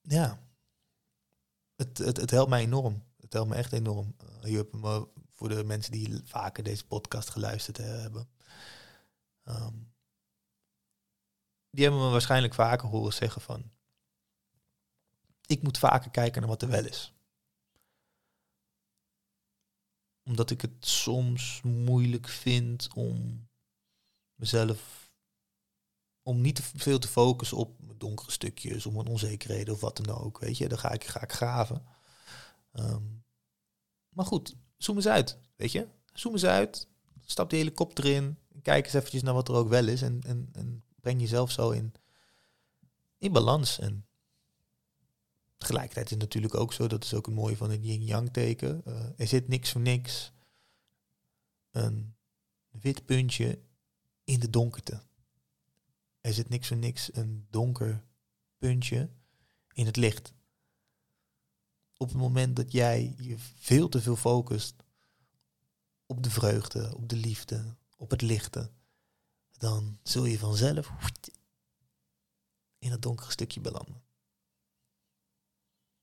ja, het, het, het helpt mij enorm. Het helpt me echt enorm. Uh, voor de mensen die vaker deze podcast geluisterd hebben. Um, die hebben me waarschijnlijk vaker horen zeggen van... Ik moet vaker kijken naar wat er wel is. Omdat ik het soms moeilijk vind om mezelf om niet te veel te focussen op donkere stukjes, om een onzekerheden of wat dan ook. Weet je, dan ga ik, ga ik graven. Um, maar goed, zoom eens uit. Weet je, zoom eens uit. Stap de helikopter in. Kijk eens eventjes naar wat er ook wel is. En, en, en breng jezelf zo in, in balans. En tegelijkertijd is het natuurlijk ook zo, dat is ook het mooie van een yin-yang teken. Uh, er zit niks voor niks. Een wit puntje in de donkerte. Er zit niks voor niks een donker puntje in het licht. Op het moment dat jij je veel te veel focust op de vreugde, op de liefde, op het lichte, dan zul je vanzelf in het donkere stukje belanden.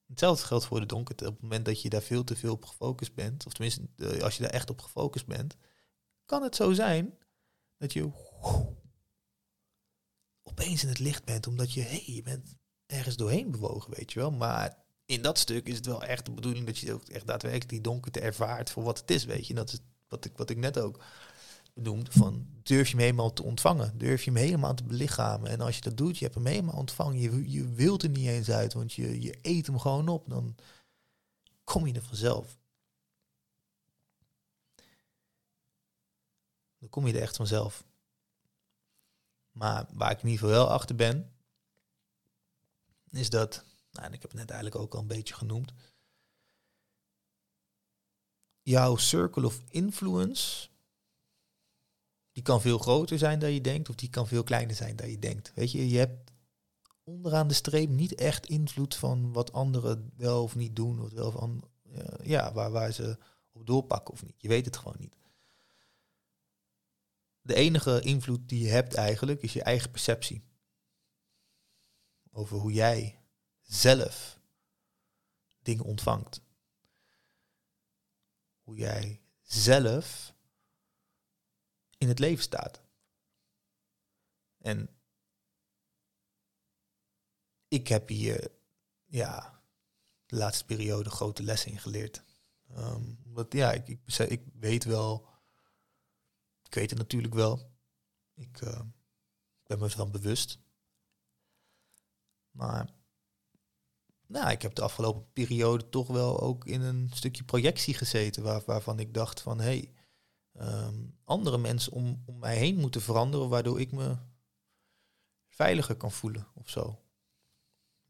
Hetzelfde geldt voor de donkerte. Op het moment dat je daar veel te veel op gefocust bent, of tenminste als je daar echt op gefocust bent, kan het zo zijn dat je opeens in het licht bent, omdat je, hey, je bent ergens doorheen bewogen, weet je wel. Maar in dat stuk is het wel echt de bedoeling dat je ook echt daadwerkelijk die donkerte ervaart voor wat het is, weet je. Dat is wat ik, wat ik net ook benoemde, van durf je hem helemaal te ontvangen, durf je hem helemaal te belichamen. En als je dat doet, je hebt hem helemaal ontvangen, je, je wilt er niet eens uit, want je, je eet hem gewoon op, dan kom je er vanzelf. Dan kom je er echt vanzelf. Maar waar ik in ieder geval wel achter ben, is dat, nou, en ik heb het net eigenlijk ook al een beetje genoemd, jouw circle of influence, die kan veel groter zijn dan je denkt, of die kan veel kleiner zijn dan je denkt. Weet je, je hebt onderaan de streep niet echt invloed van wat anderen wel of niet doen, of wel van, ja, waar, waar ze op doorpakken of niet. Je weet het gewoon niet de enige invloed die je hebt eigenlijk is je eigen perceptie. Over hoe jij zelf dingen ontvangt. Hoe jij zelf in het leven staat. En ik heb hier ja, de laatste periode grote lessen in geleerd. Um, want ja, ik, ik, weet wel ik weet het natuurlijk wel. Ik uh, ben me ervan bewust. Maar nou, ik heb de afgelopen periode toch wel ook in een stukje projectie gezeten waar, waarvan ik dacht van hé, hey, um, andere mensen om, om mij heen moeten veranderen waardoor ik me veiliger kan voelen of zo.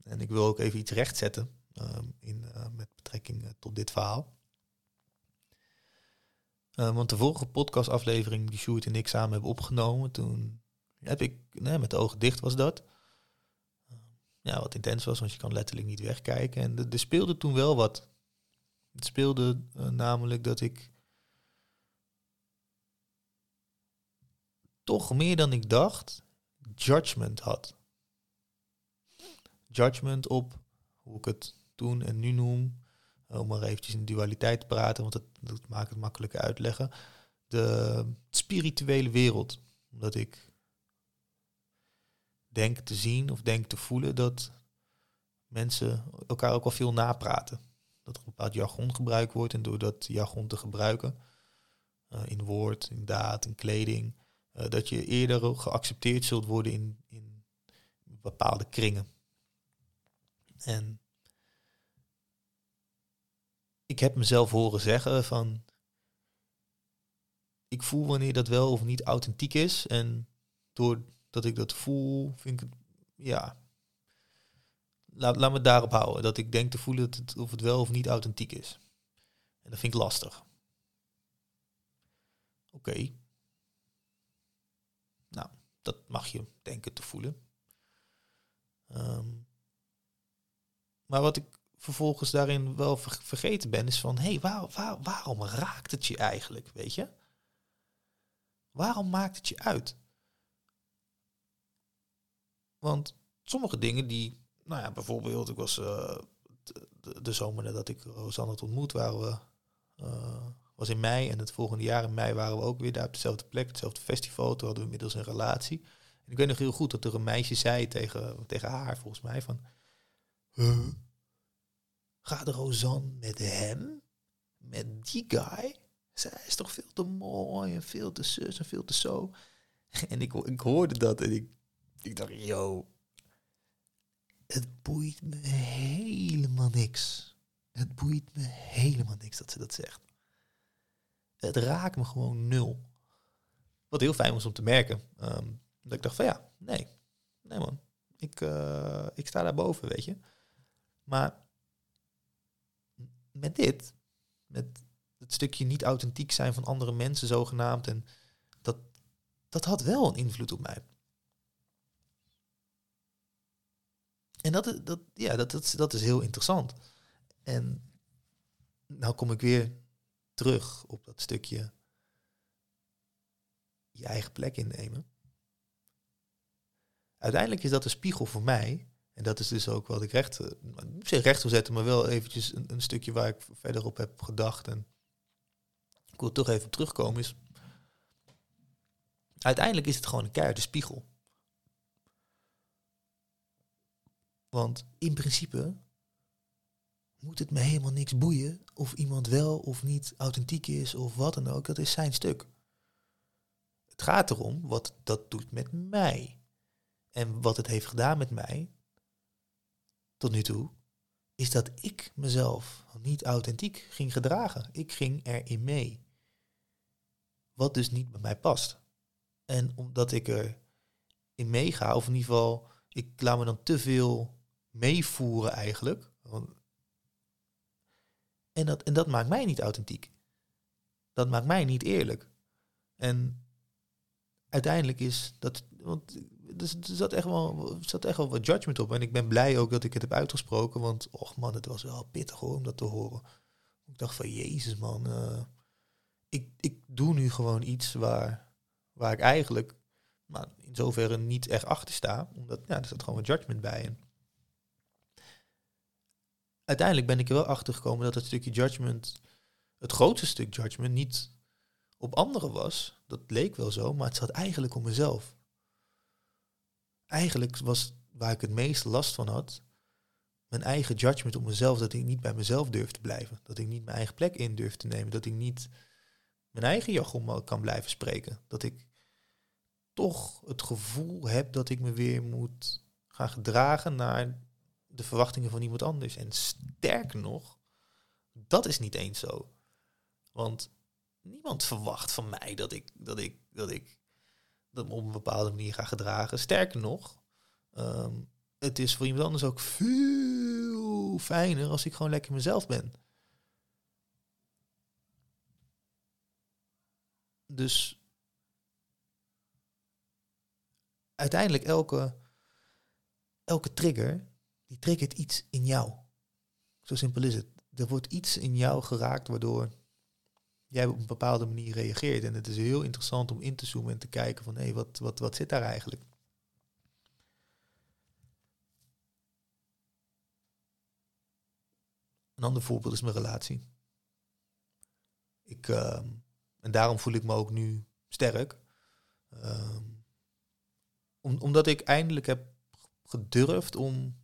En ik wil ook even iets rechtzetten um, in, uh, met betrekking tot dit verhaal. Uh, want de vorige podcastaflevering die Sjoerd en ik samen hebben opgenomen, toen heb ik, met de ogen dicht was dat. Ja, wat intens was, want je kan letterlijk niet wegkijken. En er speelde toen wel wat. Het speelde uh, namelijk dat ik toch meer dan ik dacht judgment had. Judgment op hoe ik het toen en nu noem. Om maar eventjes in dualiteit te praten, want dat, dat maakt het makkelijker uitleggen. De spirituele wereld. Omdat ik denk te zien of denk te voelen dat mensen elkaar ook wel veel napraten. Dat er een bepaald jargon gebruikt wordt en door dat jargon te gebruiken, uh, in woord, in daad, in kleding, uh, dat je eerder geaccepteerd zult worden in, in bepaalde kringen. En ik heb mezelf horen zeggen van, ik voel wanneer dat wel of niet authentiek is en doordat ik dat voel, vind ik het, ja, laat, laat me daarop houden. Dat ik denk te voelen dat het, of het wel of niet authentiek is. En dat vind ik lastig. Oké. Dat mag je denken te voelen. Um, maar wat ik vervolgens daarin wel vergeten ben, is van, hé, hey, waar, waar, waarom raakt het je eigenlijk, weet je? Waarom maakt het je uit? Want sommige dingen die nou ja, bijvoorbeeld, ik was uh, de, zomer nadat ik Rosanne had ontmoet, waren we, uh, was in mei. En het volgende jaar in mei waren we ook weer daar op dezelfde plek, hetzelfde festival. Toen hadden we inmiddels een relatie. En ik weet nog heel goed dat er een meisje zei tegen, tegen haar, volgens mij, van... Huh? Gaat Rosanne met hem? Met die guy? Zij is toch veel te mooi en veel te zus en veel te zo. [LAUGHS] En ik, ik hoorde dat en ik, ik dacht, yo, het boeit me helemaal niks. Het boeit me helemaal niks dat ze dat zegt. Het raakt me gewoon nul. Wat heel fijn was om te merken. Um, dat ik dacht van ja, nee, nee man. Ik, uh, ik sta daarboven, weet je. Maar met dit, met het stukje niet authentiek zijn van andere mensen zogenaamd, en dat, dat had wel een invloed op mij. En dat, dat, ja, dat, dat, dat is heel interessant. En nou kom ik weer terug op dat stukje je eigen plek innemen. Uiteindelijk is dat een spiegel voor mij. En dat is dus ook wat ik recht, niet zeg recht wil zetten, maar wel eventjes een, een, stukje waar ik verder op heb gedacht. En ik wil toch even terugkomen. Is, uiteindelijk is het gewoon een keiharde spiegel. Want in principe moet het me helemaal niks boeien of iemand wel of niet authentiek is of wat dan ook. Dat is zijn stuk. Het gaat erom wat dat doet met mij. En wat het heeft gedaan met mij tot nu toe, is dat ik mezelf niet authentiek ging gedragen. Ik ging erin mee. Wat dus niet bij mij past. En omdat ik er in meega, of in ieder geval, ik laat me dan te veel meevoeren eigenlijk. En dat, en dat maakt mij niet authentiek. Dat maakt mij niet eerlijk. En uiteindelijk is dat. Want er zat echt, wel, zat echt wel wat judgment op. En ik ben blij ook dat ik het heb uitgesproken. Want, och man, het was wel pittig hoor, om dat te horen. Ik dacht van, jezus man. Uh, ik, ik doe nu gewoon iets waar, waar ik eigenlijk maar in zoverre niet echt achter sta. Omdat ja, er zat gewoon wat judgment bij. En uiteindelijk ben ik er wel achter gekomen dat het stukje judgment, het grootste stuk judgment, niet op anderen was. Dat leek wel zo, maar het zat eigenlijk om mezelf. Eigenlijk was waar ik het meest last van had, mijn eigen judgment op mezelf, dat ik niet bij mezelf durf te blijven. Dat ik niet mijn eigen plek in durf te nemen. Dat ik niet mijn eigen jargon kan blijven spreken. Dat ik toch het gevoel heb dat ik me weer moet gaan gedragen naar de verwachtingen van iemand anders. En sterker nog, dat is niet eens zo. Want niemand verwacht van mij dat ik, dat ik, dat ik dat op een bepaalde manier ga gedragen. Sterker nog, ehm, het is voor iemand anders ook veel fijner als ik gewoon lekker mezelf ben. Dus uiteindelijk elke, elke trigger, die triggert iets in jou. Zo simpel is het. Er wordt iets in jou geraakt waardoor jij op een bepaalde manier reageert. En het is heel interessant om in te zoomen en te kijken van hé, hey, wat, wat, wat zit daar eigenlijk? Een ander voorbeeld is mijn relatie. Ik, ehm, en daarom voel ik me ook nu sterk. Ehm, om, omdat ik eindelijk heb gedurfd om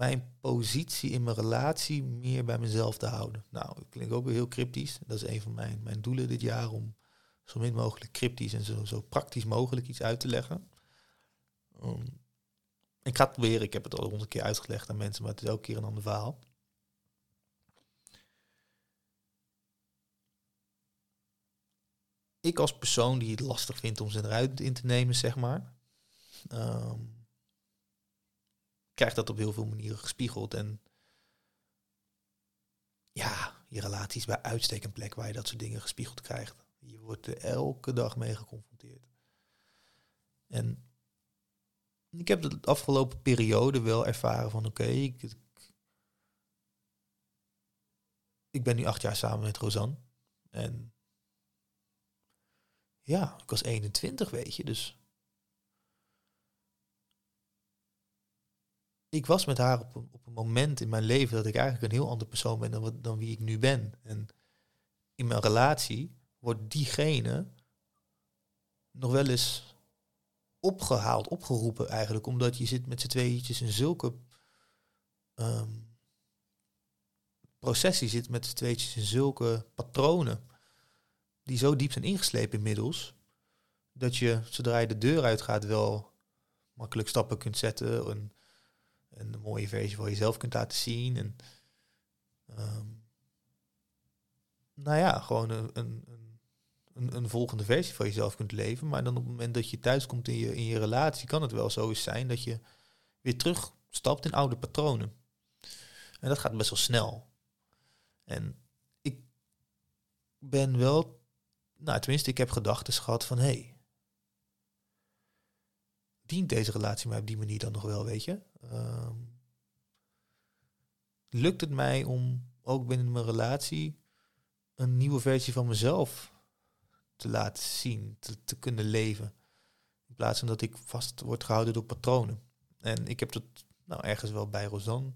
mijn positie in mijn relatie meer bij mezelf te houden. Nou, dat klinkt ook weer heel cryptisch. Dat is een van mijn, mijn doelen dit jaar om zo min mogelijk cryptisch en zo, zo praktisch mogelijk iets uit te leggen. Um, ik ga het proberen, ik heb het al honderd keer uitgelegd aan mensen, maar het is elke keer een ander verhaal. Ik als persoon die het lastig vindt om zijn eruit in te nemen, zeg maar, um, krijg dat op heel veel manieren gespiegeld. En ja, je relatie is bij uitstek een plek waar je dat soort dingen gespiegeld krijgt. Je wordt er elke dag mee geconfronteerd. En ik heb de afgelopen periode wel ervaren van oké, ik, ik ben nu acht jaar samen met Rosanne. En ja, ik was 21, weet je, dus ik was met haar op een, op een moment in mijn leven dat ik eigenlijk een heel ander persoon ben dan, dan wie ik nu ben. En in mijn relatie wordt diegene nog wel eens opgehaald, opgeroepen eigenlijk, omdat je zit met z'n tweetjes in zulke um, processie zit met z'n tweetjes in zulke patronen die zo diep zijn ingeslepen inmiddels, dat je zodra je de deur uitgaat wel makkelijk stappen kunt zetten en een mooie versie van jezelf kunt laten zien. En, um, nou ja, gewoon een, een, een, een, volgende versie van jezelf kunt leven. Maar dan op het moment dat je thuis komt in je, in je relatie, kan het wel zo eens zijn dat je weer terugstapt in oude patronen. En dat gaat best wel snel. En ik ben wel, nou tenminste, ik heb gedachten gehad van hé, hey, dient deze relatie mij op die manier dan nog wel, weet je? Uh, lukt het mij om ook binnen mijn relatie een nieuwe versie van mezelf te laten zien, te, kunnen leven. In plaats van dat ik vast word gehouden door patronen. En ik heb dat nou ergens wel bij Rosanne.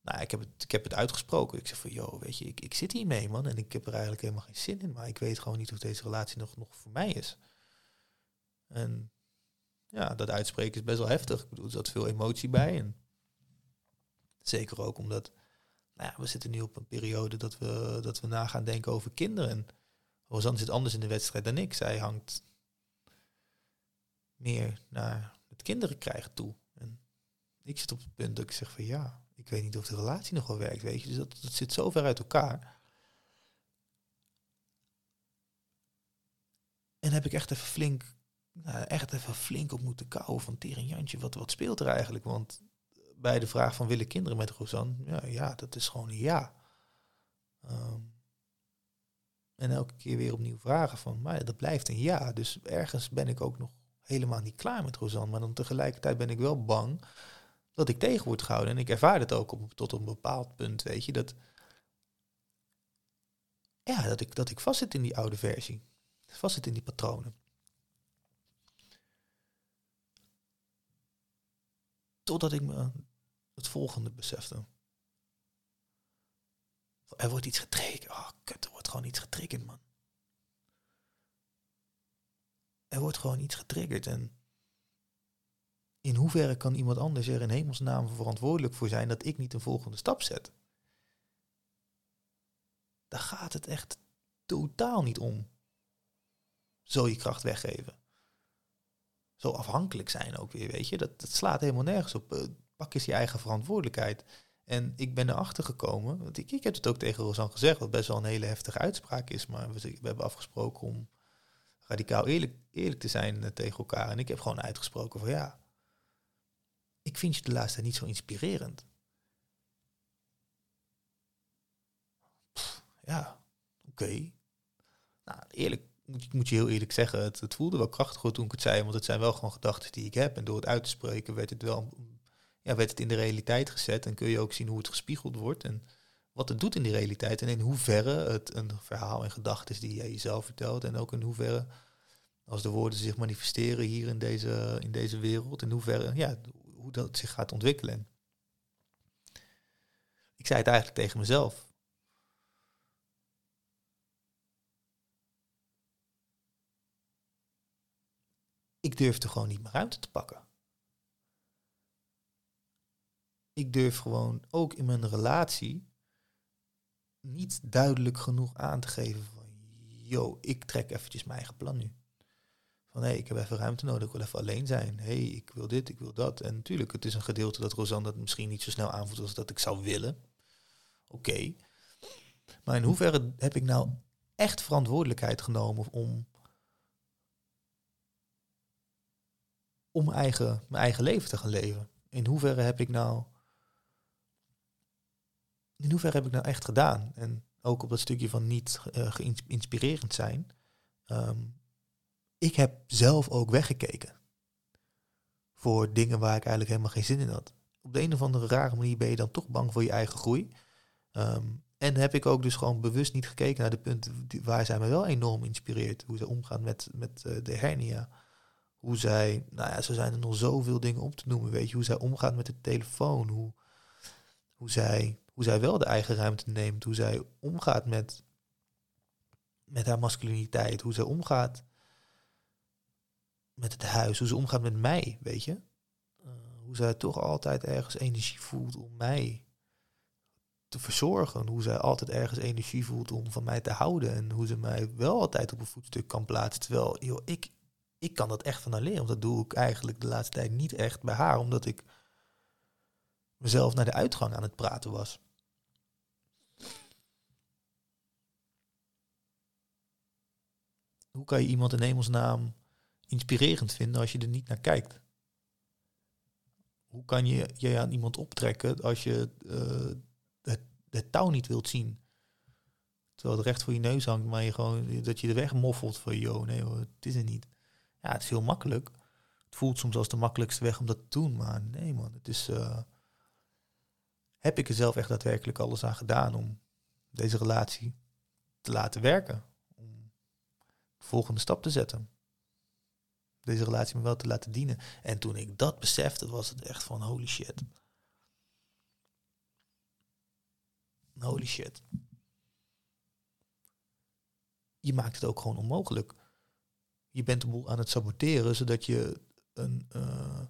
Nou, ik heb het, ik heb het uitgesproken. Ik zeg van, joh, weet je, ik, ik zit hiermee, man. En ik heb er eigenlijk helemaal geen zin in. Maar ik weet gewoon niet of deze relatie nog, nog voor mij is. En ja, dat uitspreken is best wel heftig. Ik bedoel, er zat veel emotie bij. En zeker ook omdat nou ja, we zitten nu op een periode dat we, dat we na gaan denken over kinderen. En Rosanne zit anders in de wedstrijd dan ik. Zij hangt meer naar het kinderen krijgen toe. En ik zit op het punt dat ik zeg van ja, ik weet niet of de relatie nog wel werkt, weet je. Dus dat, dat zit zo ver uit elkaar. En heb ik echt even flink nou, echt even flink op moeten kouwen van Tering Jantje, wat, wat speelt er eigenlijk? Want bij de vraag van willen kinderen met Rosanne, ja, ja dat is gewoon een ja. Ehm, en elke keer weer opnieuw vragen van, maar dat blijft een ja. Dus ergens ben ik ook nog helemaal niet klaar met Rosanne. Maar dan tegelijkertijd ben ik wel bang dat ik tegen word gehouden. En ik ervaar het ook op, tot een bepaald punt, weet je, dat, ja, dat, ik, dat ik vastzit in die oude versie. Vastzit in die patronen. Totdat ik me het volgende besefte. Er wordt iets getriggerd. Oh, kut, er wordt gewoon iets getriggerd, man. Er wordt gewoon iets getriggerd. En in hoeverre kan iemand anders er in hemelsnaam verantwoordelijk voor zijn dat ik niet een volgende stap zet? Daar gaat het echt totaal niet om. Zo je kracht weggeven zo afhankelijk zijn ook weer, weet je. Dat, dat slaat helemaal nergens op. Eh, pak eens je eigen verantwoordelijkheid. En ik ben erachter gekomen, want ik, ik heb het ook tegen Rosanne gezegd, wat best wel een hele heftige uitspraak is, maar we, we hebben afgesproken om radicaal eerlijk, eerlijk te zijn eh, tegen elkaar. En ik heb gewoon uitgesproken van ja, ik vind je de laatste niet zo inspirerend. Ja, oké. Nou, eerlijk, moet, moet je heel eerlijk zeggen, het, het voelde wel krachtiger toen ik het zei, want het zijn wel gewoon gedachten die ik heb. En door het uit te spreken werd het wel ja, werd het in de realiteit gezet en kun je ook zien hoe het gespiegeld wordt en wat het doet in die realiteit en in hoeverre het een verhaal en gedachten is die jij jezelf vertelt en ook in hoeverre als de woorden zich manifesteren hier in deze, in deze wereld, in hoeverre, ja, hoe dat zich gaat ontwikkelen. Ik zei het eigenlijk tegen mezelf. Ik durfde gewoon niet meer ruimte te pakken. Ik durf gewoon ook in mijn relatie niet duidelijk genoeg aan te geven van, yo, ik trek eventjes mijn eigen plan nu. Van hé, ik heb even ruimte nodig, ik wil even alleen zijn. Hé, hey, ik wil dit, ik wil dat. En natuurlijk, het is een gedeelte dat Rosanne dat misschien niet zo snel aanvoelt als dat ik zou willen. Oké. Maar in hoeverre heb ik nou echt verantwoordelijkheid genomen om, om eigen, mijn eigen leven te gaan leven? In hoeverre heb ik nou in hoeverre heb ik nou echt gedaan? En ook op dat stukje van niet uh, geïnspirerend zijn. Um, ik heb zelf ook weggekeken. Voor dingen waar ik eigenlijk helemaal geen zin in had. Op de een of andere rare manier ben je dan toch bang voor je eigen groei. Um, en heb ik ook dus gewoon bewust niet gekeken naar de punten waar zij me wel enorm inspireert. Hoe ze omgaan met, met uh, de hernia. Hoe zij, nou ja, zo zijn er nog zoveel dingen op te noemen, weet je. Hoe zij omgaat met de telefoon. Hoe, hoe zij hoe zij wel de eigen ruimte neemt, hoe zij omgaat met, met haar masculiniteit, hoe zij omgaat met het huis, hoe ze omgaat met mij, weet je. Uh, hoe zij toch altijd ergens energie voelt om mij te verzorgen. Hoe zij altijd ergens energie voelt om van mij te houden. En hoe ze mij wel altijd op een voetstuk kan plaatsen. Terwijl, joh, ik, ik kan dat echt van haar leren. Want dat doe ik eigenlijk de laatste tijd niet echt bij haar. Omdat ik mezelf naar de uitgang aan het praten was. Hoe kan je iemand in hemelsnaam inspirerend vinden als je er niet naar kijkt? Hoe kan je je aan iemand optrekken als je het, het, touw niet wilt zien? Terwijl het recht voor je neus hangt, maar je gewoon dat je de weg moffelt van joh, nee hoor, het is er niet. Ja, het is heel makkelijk. Het voelt soms als de makkelijkste weg om dat te doen, maar nee man, het is. Uh, heb ik er zelf echt daadwerkelijk alles aan gedaan om deze relatie te laten werken? volgende stap te zetten. Deze relatie me wel te laten dienen. En toen ik dat besefte, was het echt van holy shit. Holy shit. Je maakt het ook gewoon onmogelijk. Je bent de boel aan het saboteren, zodat je een, uh,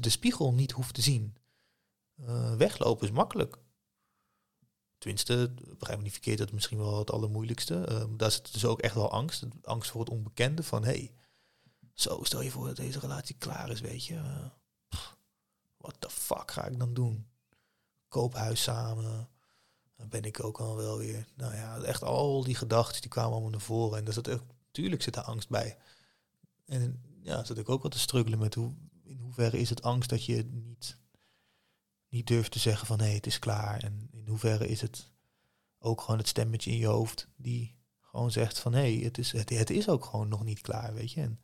de spiegel niet hoeft te zien. Uh, weglopen is makkelijk. Tenminste, begrijp me niet verkeerd, dat is misschien wel het allermoeilijkste. Uh, daar zit dus ook echt wel angst. Angst voor het onbekende. Van hé, hey, zo stel je voor dat deze relatie klaar is, weet je. What the fuck ga ik dan doen? Koop huis samen. Dan ben ik ook al wel weer. Nou ja, echt al die gedachten die kwamen allemaal naar voren. En daar zat echt, natuurlijk zit er angst bij. En ja, zat ik ook wel te struggelen met hoe, in hoeverre is het angst dat je niet niet durft te zeggen van hé, hey, het is klaar. En in hoeverre is het ook gewoon het stemmetje in je hoofd die gewoon zegt van hé, hey, het, is, het, is ook gewoon nog niet klaar, weet je. En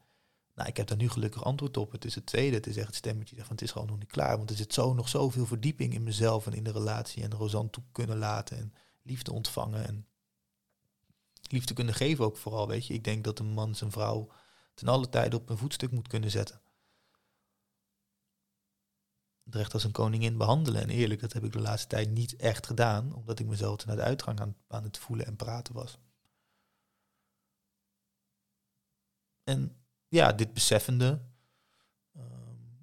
nou, ik heb daar nu gelukkig antwoord op. Het is het tweede, het is echt het stemmetje van het is gewoon nog niet klaar. Want er zit zo nog zoveel verdieping in mezelf en in de relatie en Rosanne toe kunnen laten en liefde ontvangen en liefde kunnen geven ook vooral, weet je. Ik denk dat een man zijn vrouw ten alle tijde op een voetstuk moet kunnen zetten recht als een koningin behandelen. En eerlijk, dat heb ik de laatste tijd niet echt gedaan, omdat ik mezelf naar de uitgang aan, aan het voelen en praten was. En ja, dit beseffende uh,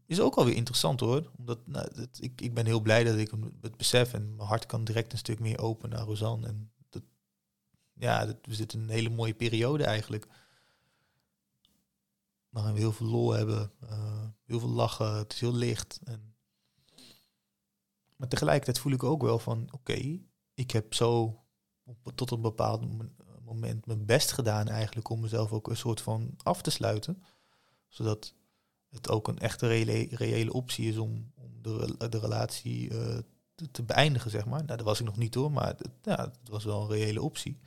is ook alweer interessant hoor. Omdat nou, het, ik, ik ben heel blij dat ik het besef en mijn hart kan direct een stuk meer open naar Rosanne. En dat, ja, dat, we zitten in een hele mooie periode eigenlijk. Waarin we heel veel lol hebben, uh, heel veel lachen, het is heel licht. En maar tegelijkertijd voel ik ook wel van, oké, ik heb zo tot een bepaald moment mijn best gedaan eigenlijk om mezelf ook een soort van af te sluiten. Zodat het ook een echte reële, optie is om, om de, de relatie eh, te, beëindigen, zeg maar. Nou, dat was ik nog niet hoor, maar ja, het was wel een reële optie.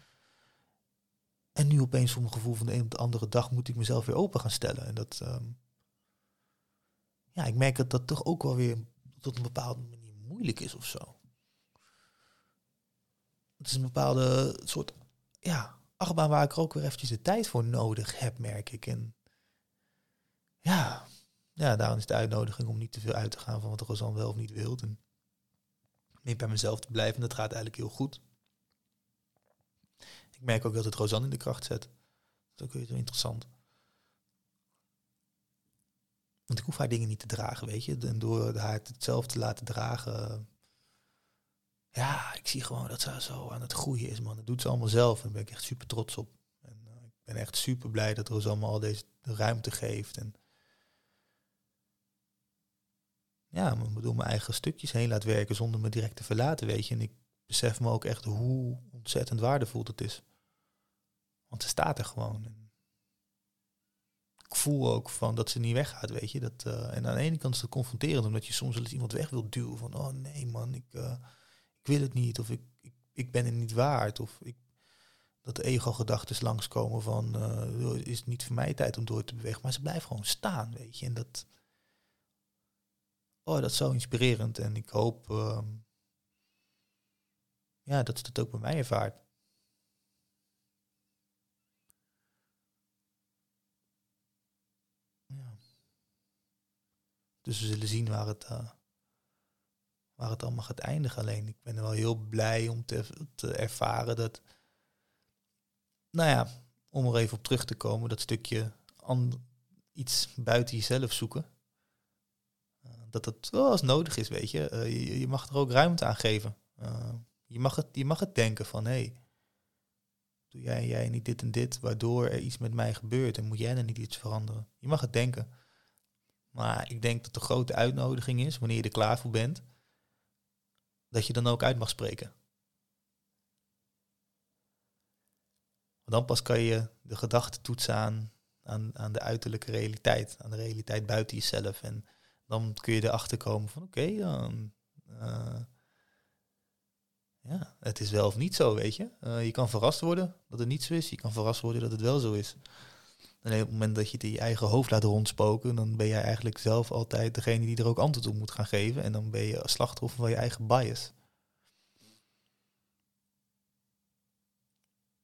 En nu opeens voor mijn gevoel van de een op de andere dag moet ik mezelf weer open gaan stellen. En dat, ehm, ja, ik merk dat dat toch ook wel weer tot een bepaalde manier moeilijk is of zo. Het is een bepaalde soort, ja, achtbaan waar ik er ook weer eventjes de tijd voor nodig heb, merk ik. En ja, ja, daarom is de uitnodiging om niet te veel uit te gaan van wat Rosanne wel of niet wil. En meer bij mezelf te blijven. Dat gaat eigenlijk heel goed. Ik merk ook dat het Rosanne in de kracht zet. Dat is ook interessant. Want ik hoef haar dingen niet te dragen, weet je. En door haar het zelf te laten dragen. Ja, ik zie gewoon dat ze zo aan het groeien is, man. Dat doet ze allemaal zelf. En daar ben ik echt super trots op. En uh, ik ben echt super blij dat Rosanne al deze ruimte geeft. En ja, me door mijn eigen stukjes heen laat werken zonder me direct te verlaten, weet je. En ik besef me ook echt hoe ontzettend waardevol het is. Want ze staat er gewoon. Ik voel ook van dat ze niet weggaat, weet je. Dat, uh, en aan de ene kant is het confronterend, omdat je soms wel eens iemand weg wilt duwen. Van, oh nee man, ik, uh, ik wil het niet. Of ik, ik, ben het niet waard. Of ik, dat de ego-gedachten langskomen van, uh, is het niet voor mij tijd om door te bewegen. Maar ze blijft gewoon staan, weet je. En dat, oh, dat is zo inspirerend. En ik hoop uh, ja, dat ze het ook bij mij ervaart. Dus we zullen zien waar het, uh, waar het allemaal gaat eindigen. Alleen ik ben wel heel blij om te, ervaren dat, nou ja, om er even op terug te komen, dat stukje iets buiten jezelf zoeken dat het wel als nodig is, weet je. Uh, je. je. mag er ook ruimte aan geven. Je, mag het, je mag het denken van, hé, hey, doe jij, jij niet dit en dit, waardoor er iets met mij gebeurt en moet jij dan niet iets veranderen. Je mag het denken. Maar ik denk dat de grote uitnodiging is, wanneer je er klaar voor bent, dat je dan ook uit mag spreken. Dan pas kan je de gedachten toetsen aan, aan, aan de uiterlijke realiteit, aan de realiteit buiten jezelf. En dan kun je erachter komen van oké, dan. Uh, ja, het is wel of niet zo, weet je. Uh, je kan verrast worden dat het niet zo is. Je kan verrast worden dat het wel zo is. En op het moment dat je je eigen hoofd laat rondspoken, dan ben jij eigenlijk zelf altijd degene die er ook antwoord op moet gaan geven. En dan ben je slachtoffer van je eigen bias.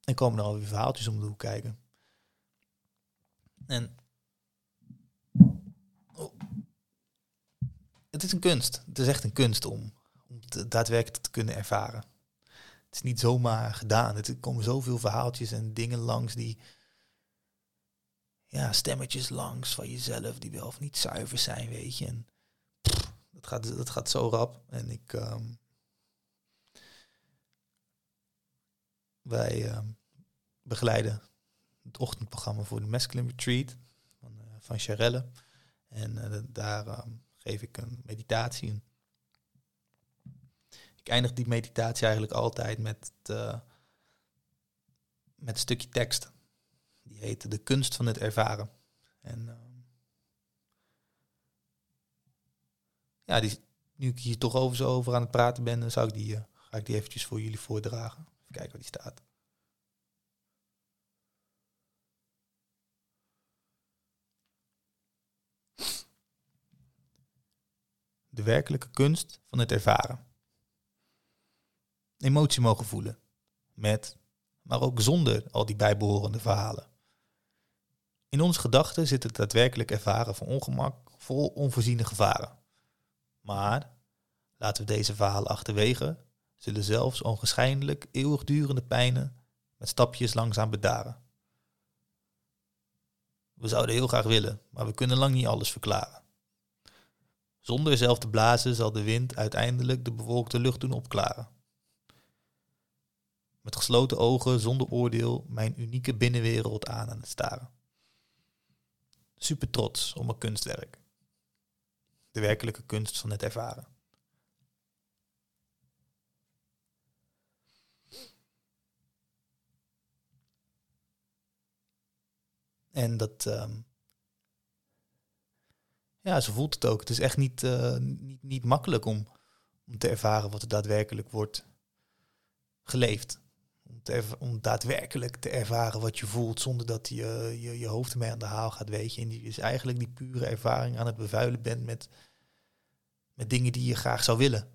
En komen er alweer verhaaltjes om de hoek kijken. En het is een kunst. Het is echt een kunst om, om daadwerkelijk te kunnen ervaren. Het is niet zomaar gedaan. Er komen zoveel verhaaltjes en dingen langs die... Ja, stemmetjes langs van jezelf die wel of niet zuiver zijn, weet je. En dat, gaat, dat gaat zo rap. En ik... Um, wij um, begeleiden het ochtendprogramma voor de Masculine Retreat van, uh, van Charelle. En uh, daar... Um, geef ik een meditatie. Ik eindig die meditatie eigenlijk altijd met, uh, met een stukje tekst. Die heet De kunst van het ervaren. En uh, ja, die, nu ik hier toch over zo over aan het praten ben, dan zou ik die, uh, ga ik die eventjes voor jullie voordragen. Even kijken waar die staat. de werkelijke kunst van het ervaren. Emotie mogen voelen, met, maar ook zonder al die bijbehorende verhalen. In onze gedachten zit het daadwerkelijk ervaren van ongemak vol onvoorziene gevaren. Maar, laten we deze verhalen achterwege, zullen zelfs ongeschijnlijk eeuwigdurende pijnen met stapjes langzaam bedaren. We zouden heel graag willen, maar we kunnen lang niet alles verklaren. Zonder zelf te blazen zal de wind uiteindelijk de bewolkte lucht doen opklaren. Met gesloten ogen, zonder oordeel, mijn unieke binnenwereld aan aan het staren. Super trots op mijn kunstwerk. De werkelijke kunst van het ervaren. En dat, um, ja, ze voelt het ook. Het is echt niet, eh, niet, niet makkelijk om, om te ervaren wat er daadwerkelijk wordt geleefd. Om, daadwerkelijk te ervaren wat je voelt zonder dat je je, je hoofd ermee aan de haal gaat, weet je. En die is eigenlijk die pure ervaring aan het bevuilen bent met, met dingen die je graag zou willen.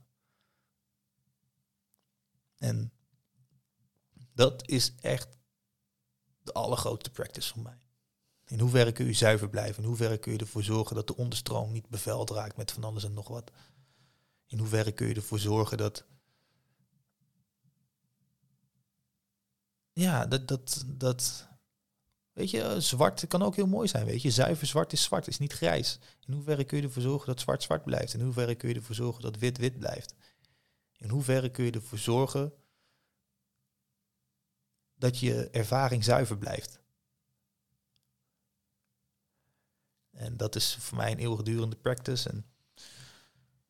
En dat is echt de allergrootste practice voor mij. In hoeverre kun je zuiver blijven? In hoeverre kun je ervoor zorgen dat de onderstroom niet bevuild raakt met van alles en nog wat? In hoeverre kun je ervoor zorgen dat. Ja, dat. dat, dat weet je, zwart kan ook heel mooi zijn. Weet je, zuiver zwart is zwart, is niet grijs. In hoeverre kun je ervoor zorgen dat zwart zwart blijft? In hoeverre kun je ervoor zorgen dat wit wit blijft? In hoeverre kun je ervoor zorgen dat je ervaring zuiver blijft? En dat is voor mij een eeuwigdurende practice. En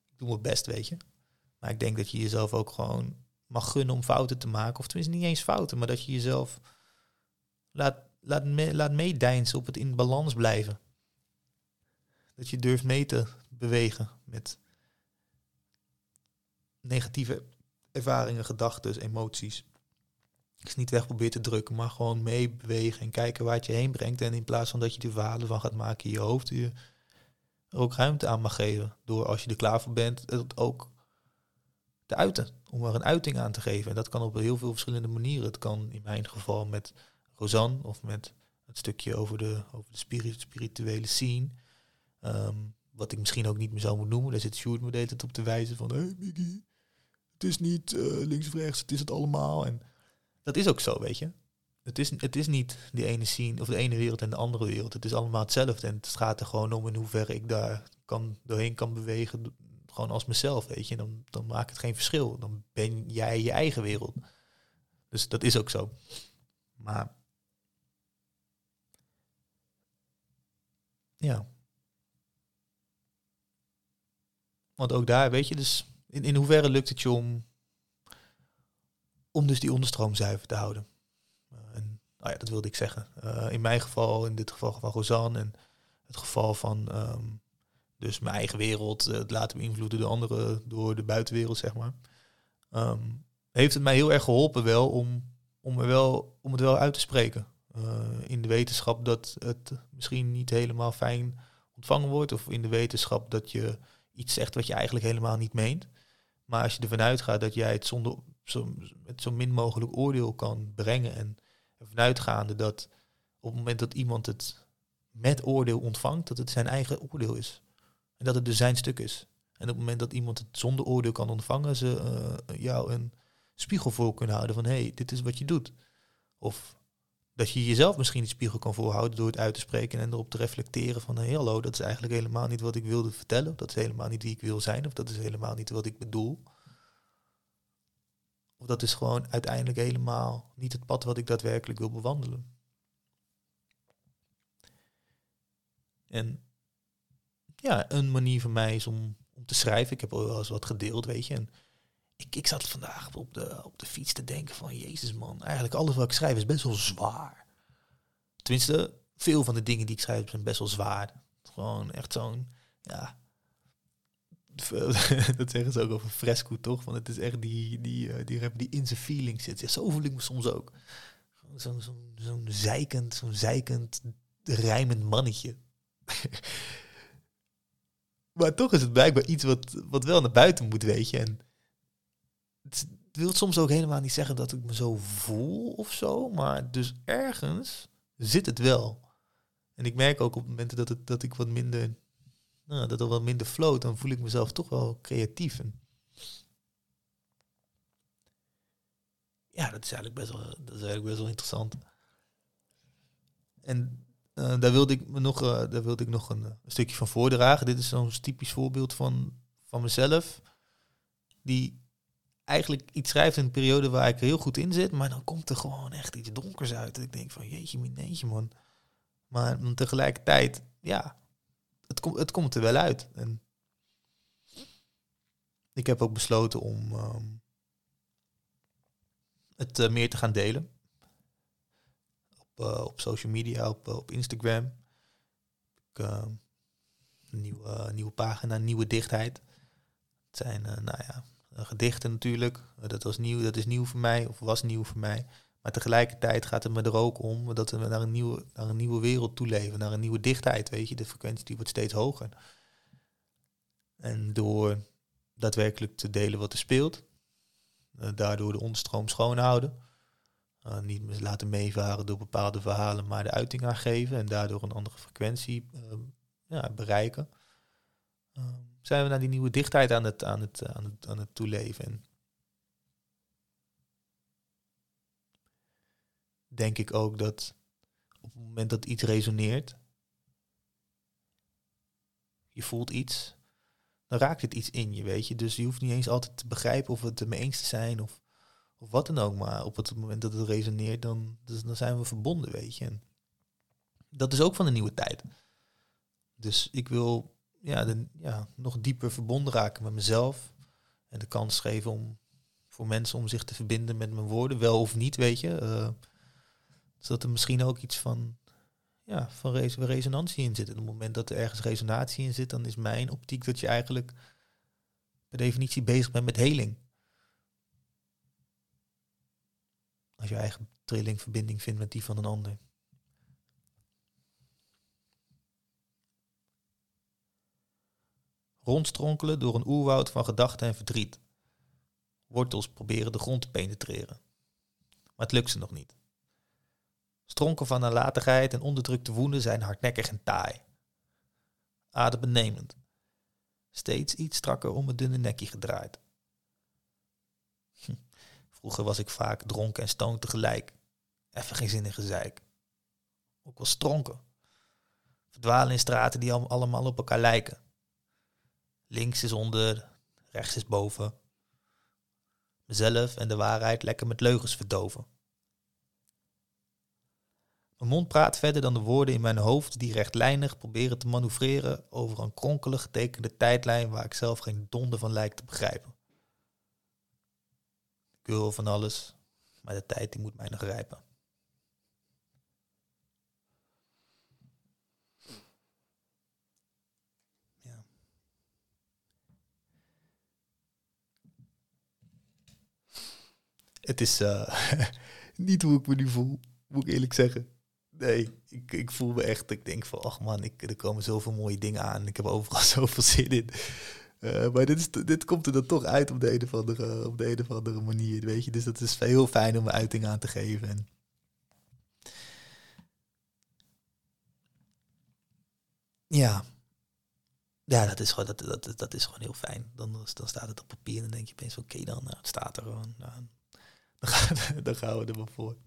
ik doe mijn best, weet je. Maar ik denk dat je jezelf ook gewoon mag gunnen om fouten te maken. Of tenminste niet eens fouten, maar dat je jezelf laat, laat, me, laat meedijnsen op het in balans blijven. Dat je durft mee te bewegen met negatieve ervaringen, gedachten, emoties. Ik niet weg proberen te drukken, maar gewoon meebewegen en kijken waar het je heen brengt. En in plaats van dat je er verhalen van gaat maken in je hoofd, je er ook ruimte aan mag geven. Door als je er klaar voor bent, het ook te uiten. Om er een uiting aan te geven. En dat kan op heel veel verschillende manieren. Het kan in mijn geval met Rosanne of met het stukje over de, over de spirit, spirituele scene. Ehm, wat ik misschien ook niet meer zou moeten noemen. Daar zit Sjoerd me de hele tijd op te wijzen van... Hey Mickey, het is niet eh, links of rechts, het is het allemaal. En dat is ook zo, weet je. Het is, het is niet die ene scene of de ene wereld en de andere wereld. Het is allemaal hetzelfde. En het gaat er gewoon om in hoeverre ik daar kan, doorheen kan bewegen. Gewoon als mezelf, weet je. Dan, dan maakt het geen verschil. Dan ben jij je eigen wereld. Dus dat is ook zo. Maar ja. Want ook daar, weet je, dus in, in hoeverre lukt het je om, om dus die onderstroom zuiver te houden? Uh, en, nou ja, dat wilde ik zeggen. Uh, in mijn geval, in dit geval van Rosanne en het geval van um, dus mijn eigen wereld, uh, het laten beïnvloeden door anderen, door de buitenwereld, zeg maar. Um, heeft het mij heel erg geholpen wel om, om, er wel, om het wel uit te spreken. Uh, in de wetenschap dat het misschien niet helemaal fijn ontvangen wordt. Of in de wetenschap dat je iets zegt wat je eigenlijk helemaal niet meent. Maar als je ervan uitgaat dat jij het zonder, zo, met zo min mogelijk oordeel kan brengen. En ervan uitgaande dat op het moment dat iemand het met oordeel ontvangt, dat het zijn eigen oordeel is. En dat het dus zijn stuk is. En op het moment dat iemand het zonder oordeel kan ontvangen, ze uh, jou een spiegel voor kunnen houden van hé, hey, dit is wat je doet. Of dat je jezelf misschien die spiegel kan voorhouden door het uit te spreken en erop te reflecteren van hey, hallo, dat is eigenlijk helemaal niet wat ik wilde vertellen, of dat is helemaal niet wie ik wil zijn, of dat is helemaal niet wat ik bedoel. Of dat is gewoon uiteindelijk helemaal niet het pad wat ik daadwerkelijk wil bewandelen. En ja, een manier voor mij is om, om te schrijven. Ik heb al wel eens wat gedeeld, weet je. En ik, ik zat vandaag op de, op de fiets te denken van... Jezus man, eigenlijk alles wat ik schrijf is best wel zwaar. Tenminste, veel van de dingen die ik schrijf zijn best wel zwaar. Gewoon echt zo'n, ja... [LAUGHS] dat zeggen ze ook over fresco, toch? Want het is echt die, die, uh, die die in zijn feelings zit. Ja, zo voel ik me soms ook. Zo'n zo zo'n zeikend, zo'n zeikend, rijmend mannetje. [LAUGHS] maar toch is het blijkbaar iets wat, wat wel naar buiten moet, weet je. En het wil soms ook helemaal niet zeggen dat ik me zo voel of zo, maar dus ergens zit het wel. En ik merk ook op momenten dat, het, dat ik wat minder, nou, dat er wat minder float, dan voel ik mezelf toch wel creatief. En ja, dat is eigenlijk best wel, dat is eigenlijk best wel interessant. En uh, daar wilde ik me nog, uh, daar wilde ik nog een, stukje van voordragen. Dit is zo'n typisch voorbeeld van, van mezelf. Die eigenlijk iets schrijft in een periode waar ik heel goed in zit, maar dan komt er gewoon echt iets donkers uit. En ik denk van jeetje, mineetje man. Maar tegelijkertijd, ja, het, kom, het komt er wel uit. En ik heb ook besloten om um, het uh, meer te gaan delen. Uh, op social media, op, op Instagram. Ik, uh, Een nieuwe, eh, pagina, nieuwe dichtheid. Het zijn, eh, nou ja, eh, gedichten natuurlijk. Eh, dat, was nieuw, dat is nieuw voor mij, of was nieuw voor mij. Maar tegelijkertijd gaat het me er ook om dat we naar een nieuwe, naar een nieuwe wereld toe leven. Naar een nieuwe dichtheid, weet je. De frequentie die wordt steeds hoger. En door daadwerkelijk te delen wat er speelt, eh, daardoor de onderstroom schoonhouden. Uh, niet laten meevaren door bepaalde verhalen, maar de uiting aan geven en daardoor een andere frequentie eh, ja, bereiken. Uh, zijn we naar die nieuwe dichtheid aan het, aan het, aan het, aan het toeleven. En denk ik ook dat op het moment dat iets resoneert, je voelt iets, dan raakt het iets in je, weet je. Dus je hoeft niet eens altijd te begrijpen of het ermee eens te zijn of, of wat dan ook. Maar op het moment dat het resoneert, dan, dus dan zijn we verbonden, weet je. En dat is ook van de nieuwe tijd. Dus ik wil ja, ja, nog dieper verbonden raken met mezelf. En de kans geven om voor mensen om zich te verbinden met mijn woorden, wel of niet, weet je. Uh, zodat er misschien ook iets van, ja, van res resonantie in zit. En op het moment dat er ergens resonatie in zit, dan is mijn optiek dat je eigenlijk per definitie bezig bent met heling. Als je eigen trilling verbinding vindt met die van een ander. Rondstronkelen door een oerwoud van gedachten en verdriet. Wortels proberen de grond te penetreren. Maar het lukt ze nog niet. Stronken van nalatigheid en onderdrukte woede zijn hardnekkig en taai. Adembenemend. Steeds iets strakker om het dunne nekje gedraaid. Vroeger was ik vaak dronken en stoned tegelijk. Even geen zin in gezeik. Ook wel stronken. Verdwalen in straten die allemaal op elkaar lijken. Links is onder, rechts is boven. Mezelf en de waarheid lekker met leugens verdoven. Mijn mond praat verder dan de woorden in mijn hoofd die rechtlijnig proberen te manoeuvreren over een kronkelig getekende tijdlijn waar ik zelf geen donder van lijk te begrijpen. Ik van alles, maar de tijd die moet mij nog rijpen. Ja. Het is uh, [LAUGHS] niet hoe ik me nu voel, moet ik eerlijk zeggen. Nee, ik, ik voel me echt, ik denk van, ach man, ik, er komen zoveel mooie dingen aan. Ik heb overal [LAUGHS] zoveel zin in. Uh, maar dit, dit komt er dan toch uit op de, een of andere, op de manier, weet je. Dus dat is heel fijn om een uiting aan te geven. En ja. Ja, dat is gewoon, dat, dat, dat is gewoon heel fijn. Dan, dan staat het op papier en dan denk je opeens, oké dan, nou, het staat er gewoon. Nou, dan, [LAUGHS] gaan, dan gaan we er maar voor.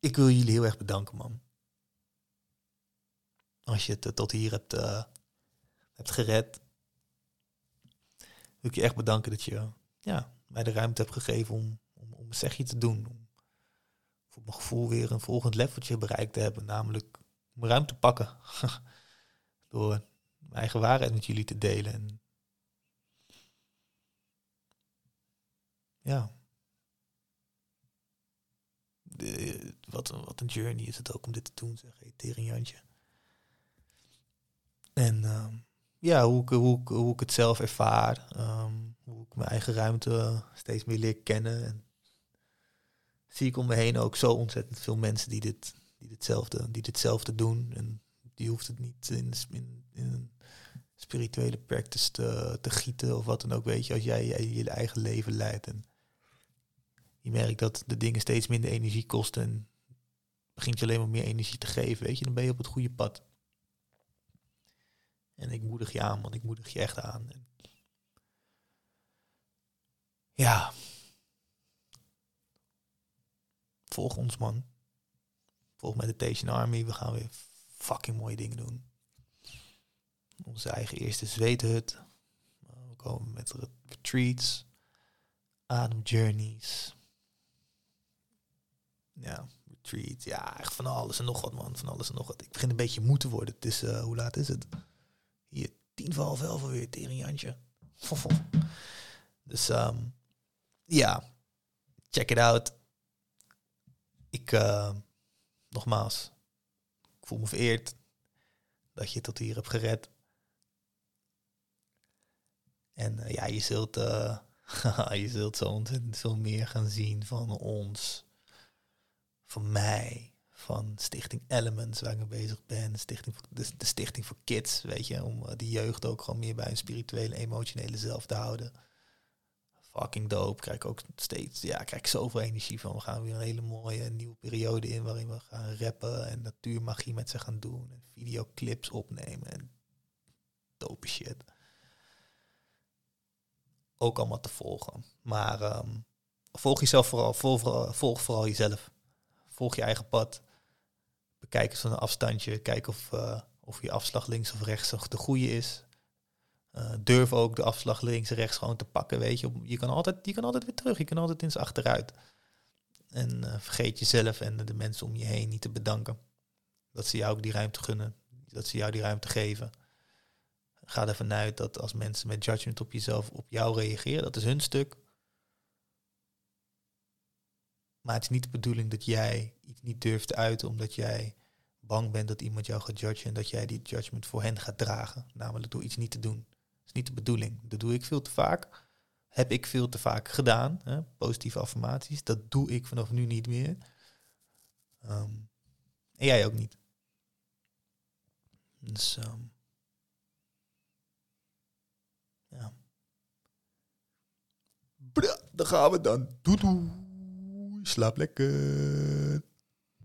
Ik wil jullie heel erg bedanken, man. Als je het tot hier hebt, uh, hebt gered. Wil ik je echt bedanken dat je ja, mij de ruimte hebt gegeven om, om, om een zegje te doen. Om voor mijn gevoel weer een volgend leveltje bereikt te hebben. Namelijk mijn ruimte pakken. [LAUGHS] Door mijn eigen waarheid met jullie te delen. En ja, wat, wat een journey is het ook om dit te doen, zeg hey, Teringantje. En um, ja, hoe ik, hoe, ik, hoe ik het zelf ervaar, um, hoe ik mijn eigen ruimte steeds meer leer kennen. En zie ik om me heen ook zo ontzettend veel mensen die, dit, die, ditzelfde, die ditzelfde doen. En die hoeft het niet in, in, in een spirituele practice te, te gieten of wat dan ook, weet je, als jij je, je eigen leven leidt. En je merkt dat de dingen steeds minder energie kosten en begint je alleen maar meer energie te geven, weet je, dan ben je op het goede pad. En ik moedig je aan, want ik moedig je echt aan. Ja. Volg ons, man. Volg Meditation Army. We gaan weer fucking mooie dingen doen. Onze eigen eerste zweethut. We komen met retreats. Adem journeys ja, retreat. Ja, echt van alles en nog wat, man. Van alles en nog wat. Ik begin een beetje moe te worden. Het is, uh, hoe laat is het? Tien voor half elf alweer, Teringantje. [LAUGHS] Dus um, ja, check it out. Ik, uh, nogmaals, ik voel me vereerd dat je tot hier hebt gered. En eh, ja, je zult, eh, [LAUGHS] je zult zo ontzettend veel meer gaan zien van ons, van mij, van Stichting Elements, waar ik mee bezig ben. Stichting de, Stichting voor Kids, weet je, om eh, die jeugd ook gewoon meer bij een spirituele, emotionele zelf te houden. Fucking dope. Krijg ik ook steeds, ja, krijg ik zoveel energie van. We gaan weer een hele mooie nieuwe periode in waarin we gaan rappen en natuurmagie met ze gaan doen. En videoclips opnemen en dope shit. Ook allemaal te volgen. Maar ehm, volg jezelf vooral, volg, vooral- volg vooral jezelf. Volg je eigen pad. Bekijk eens van een afstandje. Kijk of, eh, of je afslag links of rechts nog de goede is. Eh, durf ook de afslag links en rechts gewoon te pakken, weet je. Je kan altijd, je kan altijd weer terug. Je kan altijd eens achteruit. En eh, vergeet jezelf en de mensen om je heen niet te bedanken. Dat ze jou ook die ruimte gunnen. Dat ze jou die ruimte geven. Ga ervan uit dat als mensen met judgment op jezelf, op jou reageren, dat is hun stuk. Maar het is niet de bedoeling dat jij iets niet durft te uiten omdat jij bang bent dat iemand jou gaat judgen en dat jij die judgment voor hen gaat dragen. Namelijk door iets niet te doen. Dat is niet de bedoeling. Dat doe ik veel te vaak. Heb ik veel te vaak gedaan. Hè? Positieve affirmaties. Dat doe ik vanaf nu niet meer. Ehm, en jij ook niet. Dus ehm, ja. Bra, dan gaan we dan. Doei. Slaap lekker.